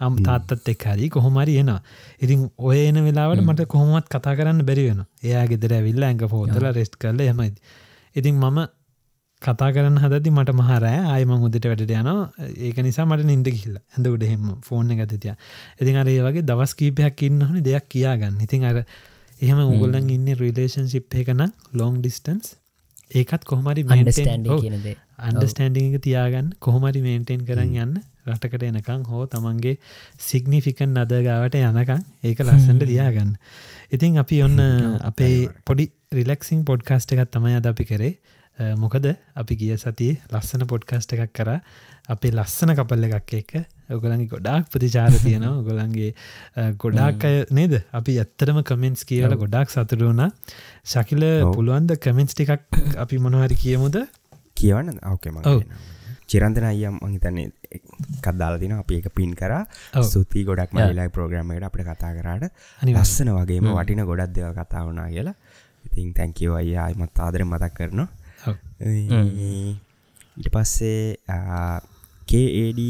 අම් තාත්තත් එක් හරි කොහොමරි එනවා. ඉතින් ඔය එන වෙලාවට මට කොහොමත් කතා කරන්න බැරි වෙන එයා ගෙදර ඇවිල්ල ඇඟ පෝතල රෙස්ට් කරල එමයිද ඉතින් මම කතා කරන්න හදදි මට මහරෑ ආයම උදට වැඩට යනවා. ඒක නිසා මට නින්ද කිල්ල ඇඳ උඩහෙම ෆෝර්න ගතතිය ඉතින් අර ඒ වගේ දවස් කීපයක් ඉන්න හොනි දෙයක් කියාගන්න. ඉතින් අර එහෙම උගොල්ලන් ඉන්න රිලේෂන්ශිප් එකන ලොං ඩිස්ටන්ස් ඒකත් කොහමරි අන්ඩස්ටන්ඩිං එක තියාගන්න කොහොමරි මේන්ටෙන් කරන්න යන්න. රටකට එනකං හෝ තමන්ගේ සිග්නිෆිකන් අදගාවට යනකං ඒක ලස්සන්ට තියාගන්න. ඉතින් අපි ඔන්න අපේ පොඩි රිලක්සිං පොඩ්කාස්ට එකත් තමයි අද අපි කරේ. මොකද අපි ගිය සතිය ලස්සන පොඩ්කාස්ට එකක් කර අපේ ලස්සන කපල්ල එකක් එක. ඔගලන්ගේ ගොඩාක් ප්‍රතිචාර තියෙනවා. ගොලන්ගේ ගොඩාක් අය නේද? අපි ඇත්තරම කමෙන්ස් කියල ගොඩක් සතුරුවුණ ශකිල පුළුවන්ද කමෙන්ස් ටිකක් අපි මොනහරි කියමුද? කියවන්න? අවකම චිරන්තන අයම් මහිතන්නේ කදදාලදින අපි එක පින් කර. සුති ගොඩක් මලයි ප්‍රෝග්‍රමට අපට කතා කරාට. ලස්සන වගේම වටින ගොඩක් දෙව කතා වුණා කියලා. ඉතින් තැංකව අයි අයිමත් ආදර මතක් කරනවා. ඉට පස්සේ කේඩ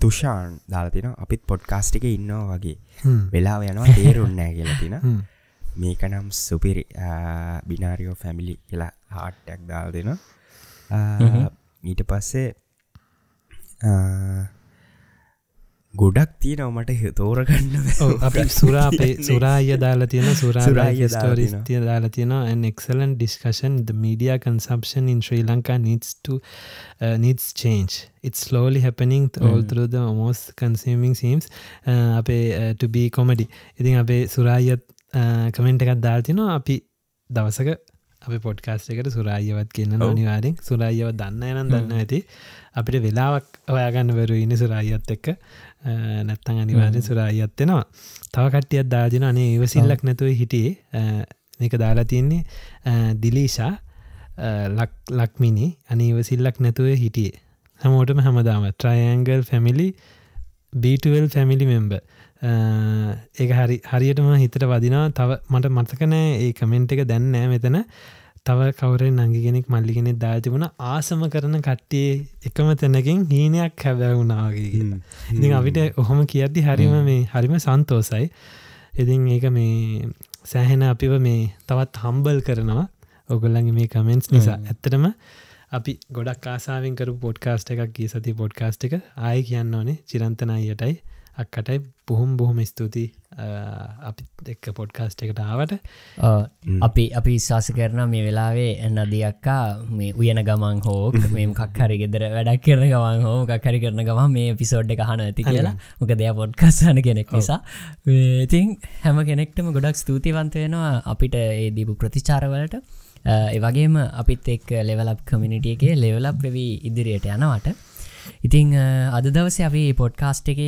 තුෂාන් දාලතින අපිත් පොඩ්කාස්ටික ඉන්නවා වගේ. වෙලා යනවා තේරුන්නෑ කියලතින මේක නම් සුපිරි බිනාරියෝ ෆැමිලි කියලා හාට්ටක් දාල් දෙන ඊට පස්සේ ගොඩක් තියෙනව මට තෝරගන්න අපි සුරාපේ සුරාය දාලා තියෙන සුරාය ස්ටෝරිස් තිය දාලා තියෙන excellent discussion. The media consumption in Sri Lanka needs to uh, needs change. It's slowly happening mm. all through the most consuming seems uh, අපේ uh, to be comedy. ඉතින් අපේ සුරායත් කමෙන්ට් එකත් දාල් තිනවා අපි දවසක අප පොඩ්කාස්ට එකට සුරායවත් කියන්න අනිවාරෙන් සුරායව දන්න යනම් දන්න ඇති. අපිට වෙලාවක් ඔයාගන්න වරු ඉන්න සුරායත් එක්ක නැත්තං අනිවාර්ය සුරායි අත්තෙනවා තව කට්ටියත් දාජන අනේ ඒවසිල්ලක් නැතුව හිටියේ. මේක දාලා තියන්නේ දිලීෂා ලක්මිනි අනීවසිල්ලක් නැතුව හිටියේ. හැමෝටම හැමදාම. ට්‍රයන්ගල් ෆැමිලි බීටවල් ෆැමිලි මෙම්බ ඒ හරි හරියටම හිතට වදිනා තව මට මතකනෑ ඒ කමෙන්ට් එක දැන්නෑ මෙතන තව කවරෙන් නංගිගෙනෙක් මල්ලිගෙනෙක් දාතිබුණ ආසම කරන කට්ටිය එකම තැනකින් හීනයක් හැබැවුණාගේ ඉතින් අපිට ඔහොම කියද්දි හරිම මේ හරිම සන්තෝසයි. ඉතින් ඒක මේ සෑහෙන අපිව මේ තවත් හම්බල් කරනවා. ඔගොල්ලගේ මේ කමෙන්ට්ස් නිසා. ඇත්තටම අපි ගොඩක් ආසාාවෙන් කරු පොඩ්කාස්ට එකක් ගිය සති පොඩ්කාස්ට එක. ආය කියන්න ඕනේ. චිරන්තනයටයි අක්කටයි බොහොම බොහොම ස්තුතියි අපිත් එක්ක පොඩ්කාස්ට එකට ආවට. අපි අපි විශවාස කරන මේ වෙලාවේ එන්න දියක්කා මේ උයන ගමන් හෝ මේ කක්හරි ගෙදර වැඩක් කරන ගමන් හෝ කක්හරි කරන ගම මේ පිසෝඩ් හන ඇති කියලා. මොක දෙය පොඩ්කස්සන කෙනෙක් නිසා. ඉතින් හැම කෙනෙක්ටම ගොඩක් ස්තුතිවන්ත වෙනවා අපිට ඒ දීපු ප්‍රතිචාරවලට. ඒවගේම අපිත් එක් ලෙවලප් කමිනිටිය එකේ ලෙවලප් වෙවී ඉදිරියට යනවට. ඉතිං අද දවස අපි පොඩ්කාස්ට් එක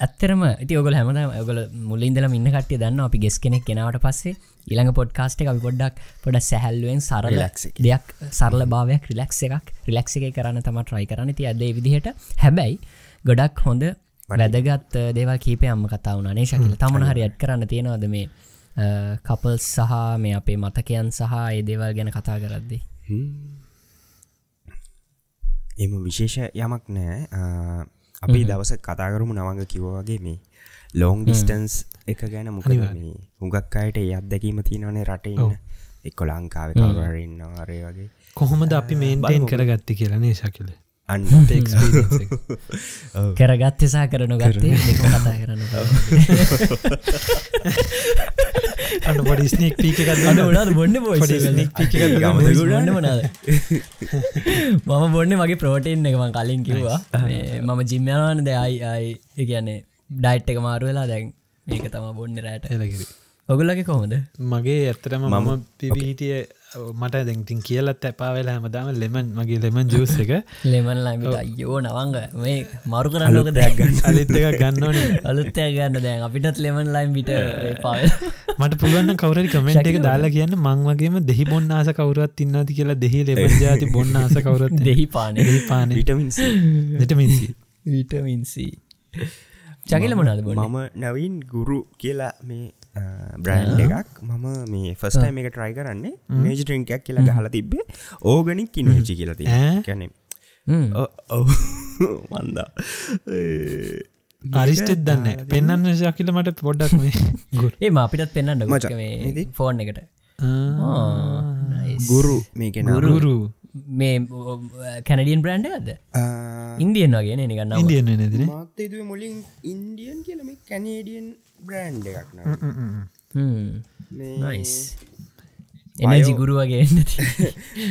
ඇත්තරම ඇති ඔගල හැමද ඔගල මුලින්දල ඉන්න කටිය දන්න අපි ගෙස් කෙනෙක් කෙනවට පස්සේ ඉළඟ පොඩ්කාස්ට එක පොඩ්ඩක් පොඩ සැහැල්ලුවෙන් සරල දෙයක් සරල භාවයක් රිලක්ස එකක්. රිලක්ස එක කරන්න තම ට්‍රයි කරන්න. ති අද විදිහට හැබැයි ගොඩක් හොඳ වැදගත් දේවල් කීපය අම්ම කතා වුණනේ ශකිල? තමන හරි ඇඩ් කරන්න තියෙනවද මේ කපල් සහ මේ අපේ මතකයන් සහ ඒ දේවල් ගැන කතා කරද්දි? එම විශේෂ යමක් නෑ අපි දවස කතාකරමු නවඟ කිව්වගේ මේ ලෝං ඩිස්ටන්ස් එක ගැන මොකද මේ හුඟක් අයට ඒ අත්දැකීම තියනනේ රටඉන්න එක්කො ලංකාව කවරන්න අරය වගේ. කොහොමද අපි මේන්ටේන් කරගත්ති කියලනේ ශකිල අන්න කරගත්තසා කරනු ගත්තේ කතා කරන්න අන්න පොඩි ස්නේක් පීක අන්න උනාද බොන්න ගන්න මනාද මම බොන්න මගේ ප්‍රෝටීන් එකම කලින් කිව්වා. මම ජිම්යනවාන දෙයයි අයි කියන්නේ ඩයිට් එක මාරු වෙලා දැන් ඒක තම බොන්න රෑට ඔගුලගේ කොහොමද? මගේ ඇත්තරම මම පිබිහිටිය මට දැංතින් කියලත් ඇපා වෙලා හැමදාම ලෙමන් මගේ ලෙමන් ජූස එක. ලෙමන් ලයිමට අයෝ නවංග. මේ මරු කරන්නක දෙයක් අලිත් එක ගන්නවන අලුත්තය ගන්න දැන්. අපිටත් ලෙමන් ලයිම් විට පාව මට පුළුවන් කවරරි කමෙන්ට් එක දාලා කියන්න. මං වගේම දෙහි බොන්න ආස කවරුවත් ඉන්නති කියලා දෙහි ලෙබන් ජාති බොන්න ආස කවරත් දෙහි පාන. පාන විටමින්ස් විටමින්සි චකිල මොනද බොන්න? මම නවින් ගුරු කියලා මේ බ්‍රන්් එකක්. මම මේ ෆස්ටයිම එක ට්‍රයි කරන්නේ මේජ ට්‍රින්කයක් කියලා ගහලා තිබේ ඕගනික් කිනචි කියලති කැනෙ ඔව. මන්දා අරිස්ටෙත් දන්න පෙන්න්න ශකිල මට පොඩ්ඩක් ඒ අපිටත් පෙන්න්න ෆෝන් එකට. ගුරු. මේකෙන ගුරු. මේ කැනඩියන් බ්‍රන්ඩ් ඇද ඉන්දියන් වගේ නිගන්න මත්තේතුව මුලින් ඉන්දියන් කියලම කැනේඩියන් බ්‍රන්් එකක් නයිස් එනජි ගුරු වගේ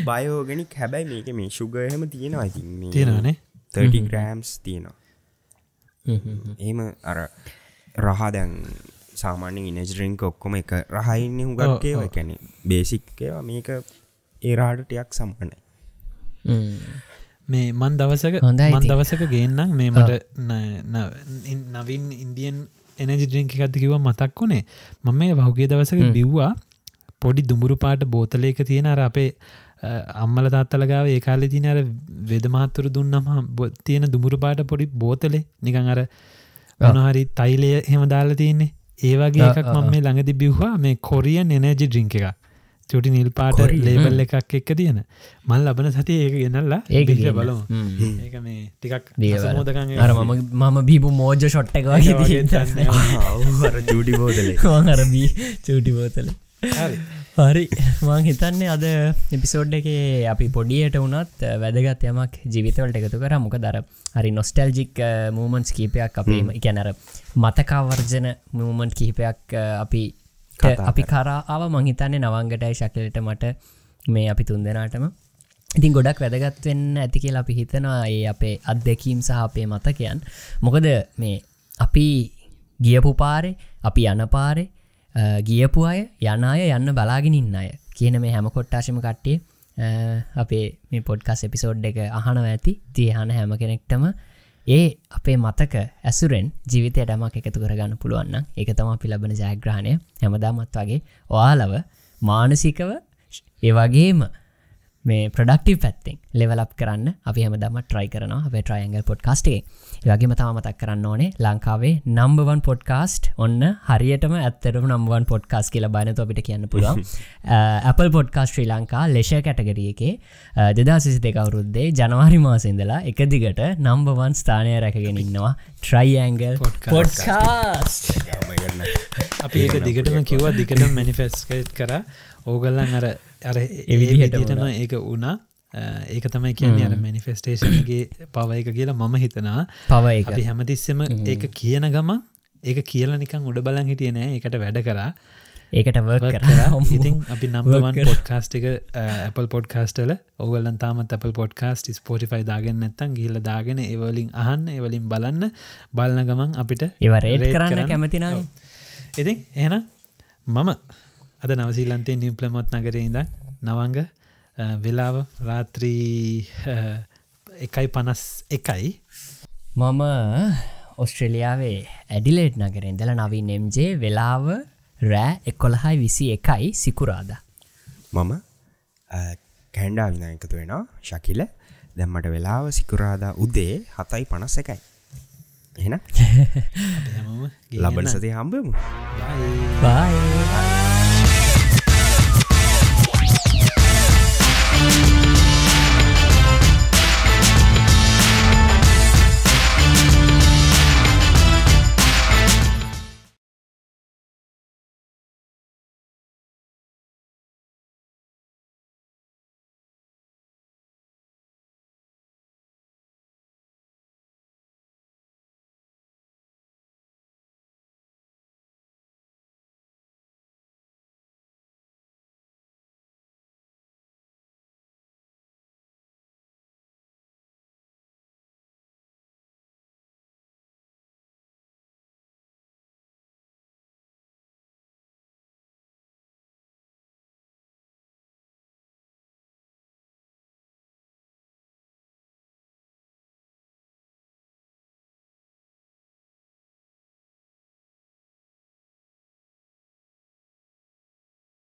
බයෝගෙනික් හැබැයි මේක මේ ශුගහම තියෙනවා ඉතින් තියෙනනේ 30 ග්‍රෑම්ස් තියෙනවා. ඒම අර රහා දැන් සාමාන්‍ය ඉනජරිංක ඔක්කොම එක රහයින්න හුගක්කේ කැනෙ බේසික්කවා මේක ඒරාඩටයක් සම්පනයි මේ මන් දවසක හොඳයි මන්. දවසක ගේන්නම්. මේ මට නවින් ඉන්දියන් එනජි ඩ්‍රිංක එකත්ති කිව මතක් වුණේ. මම මේ වහුගේ දවසක බිව්වා පොඩි දුමුරු පාට බෝතලයක තියෙන අර අපේ අම්මල තාත්තලගාව ඒකාලෙ තින අර වෙදමහත්තුර දුන්නම තියෙන දුමුරු පාට පොඩි බෝතලේ. නිකං අර වනහරි තයිලය හෙම දාලා තියන්නේ. ඒවගේ එකක් මම මේ ළඟදි බිව්වා. මේ කොරියන් එනජි ඩ්‍රිංක එක චුටි නිල් පාට ලේබල් එකක් එක්ක තියෙන. මල් ලබන සතිය ඒක ගෙනල්ලා. බලමු. හ්ම්. ඒක මේ ටිකක්. අසමෝදකන් අර මම මම බීපු මෝජ ෂොට් එක ජූඩි බෝදලේ අරබී චූටි බෝතල. හරි. මං හිතන්නේ අද එපිසෝඩ් එක අපි පොඩියට වනත් වැදගත් යමක් ජීවිතවලට එකතු කර. මොක දර හරි නොස්ටල්ජික් මූමන්ස් කීපයක් අපේම එකැනර මතකාවර්ජන මූමන්ට් කිහිපයක් අපි අපි කරාව මංහිතන්නේ නවංගටයි ශකලට මට මේ අපි තුන් දෙනාටම. ඉතින් ගොඩක් වැදගත් වෙන්න ඇති කියලා අපි හිතනවා ඒ අපේ අත්දැකීම් සහ අපේ මතකයන්. මොකද මේ අපි ගියපු පාරේ අපි යන පාරේ අ, ගියපු අය යන අය යන්න බලාගෙන ඉන්න අය කියන මේ හැම කොට්ටාශම කට්ටිය අ, අපේ මේ පොඩ්කස් එපිසෝඩ් එක අහනව ඇති. තියහන හැම කෙනෙක්ටම ඒ අපේ මතක ඇසුරෙන් ජීවිතය ඩමක් එකතු කරගන්න පුළුවන්න එක තම අපි ලබන ජයග්‍රහණය. හැමදාමත් වගේ ඔයාලව මානසිකව ඒවගේම මේ ප්‍රඩක්ටව පැත්තිෙන් ලෙවලප් කරන්න අපි හම දම ට්‍රයි කරන අපේ ට්‍රයිංගල් පොඩ්කාස්ටේ වගේම තම මතක් කරන්න ඕනේ ලංකාවේ නම්බවන් පොඩ්කාස්ට් ඔන්න හරියටම ඇත්තරම නම්වන් පොඩ්කාස් කියලා බනතු අපිට කියන්න පුළුවන්. Apple පොඩ්කාස් ශ්‍රී ලංකා ලෙෂ කැටගරිය එකේ දෙදා සිසි දෙකවරුද්දේ ජනවාරි මාසින්දලා එක දිගට නම්බවන් ස්ථානය රැකගෙන ඉන්නවා ට්‍රයිඇංගල් පොඩ්කාස් අපි ඒක දිගටම කිව්වා දිගට මැනිෆෙස්කට් කර ඕගල්ලන් අර අර විදිහට එවිදිටම ඒක වුණා. ඒක තමයි කියන්නේ අර මැනිෆෙස්ටේෂන්ගේ පව එක කියලා මම හිතනා පව එක. අපි හැමතිස්සම ඒක කියන ගම ඒක කියලා නිකං උඩ බලන් හිටිය නෑ. එකට වැඩ කරා. ඒකට work කර. ඉතින් අපි නම්බවන්. පොඩ්කාස්ට් එක Apple පොඩ්කාස්ටල ඔගලන් තාමත් Apple පොඩ්කාස්ට ස්පෝටිෆයි දාගෙන නැත්තන් ගිල්ල දාගෙන ඒවලින් අහන්න ඒවලින් බලන්න. බලන ගමන් අපිට ඒව රේට් rate කරන්න කරන්න. කැමතිනා ඉතින් එහන මම අද නවසීලන්තේ නිම්පලමොත් නගරේ ඉඳ නවංග වෙලාව රාත්‍රී එකයි පනස් එකයි. මම ඔස්ට්‍රලියාවේ ඇඩිලේට් නගර ඉඳල නවී නෙම්ජේ වෙලාව රෑ එකොළහයි විසි එකයි සිකුරාද. මම කැන්ඩා විනායකතු වෙනවා ශකිල. දැම්මට වෙලාව සිකුරාදා උදේ හතයි පනස් එකයි. හැමම ලබන සති හම්බමු බයි බයි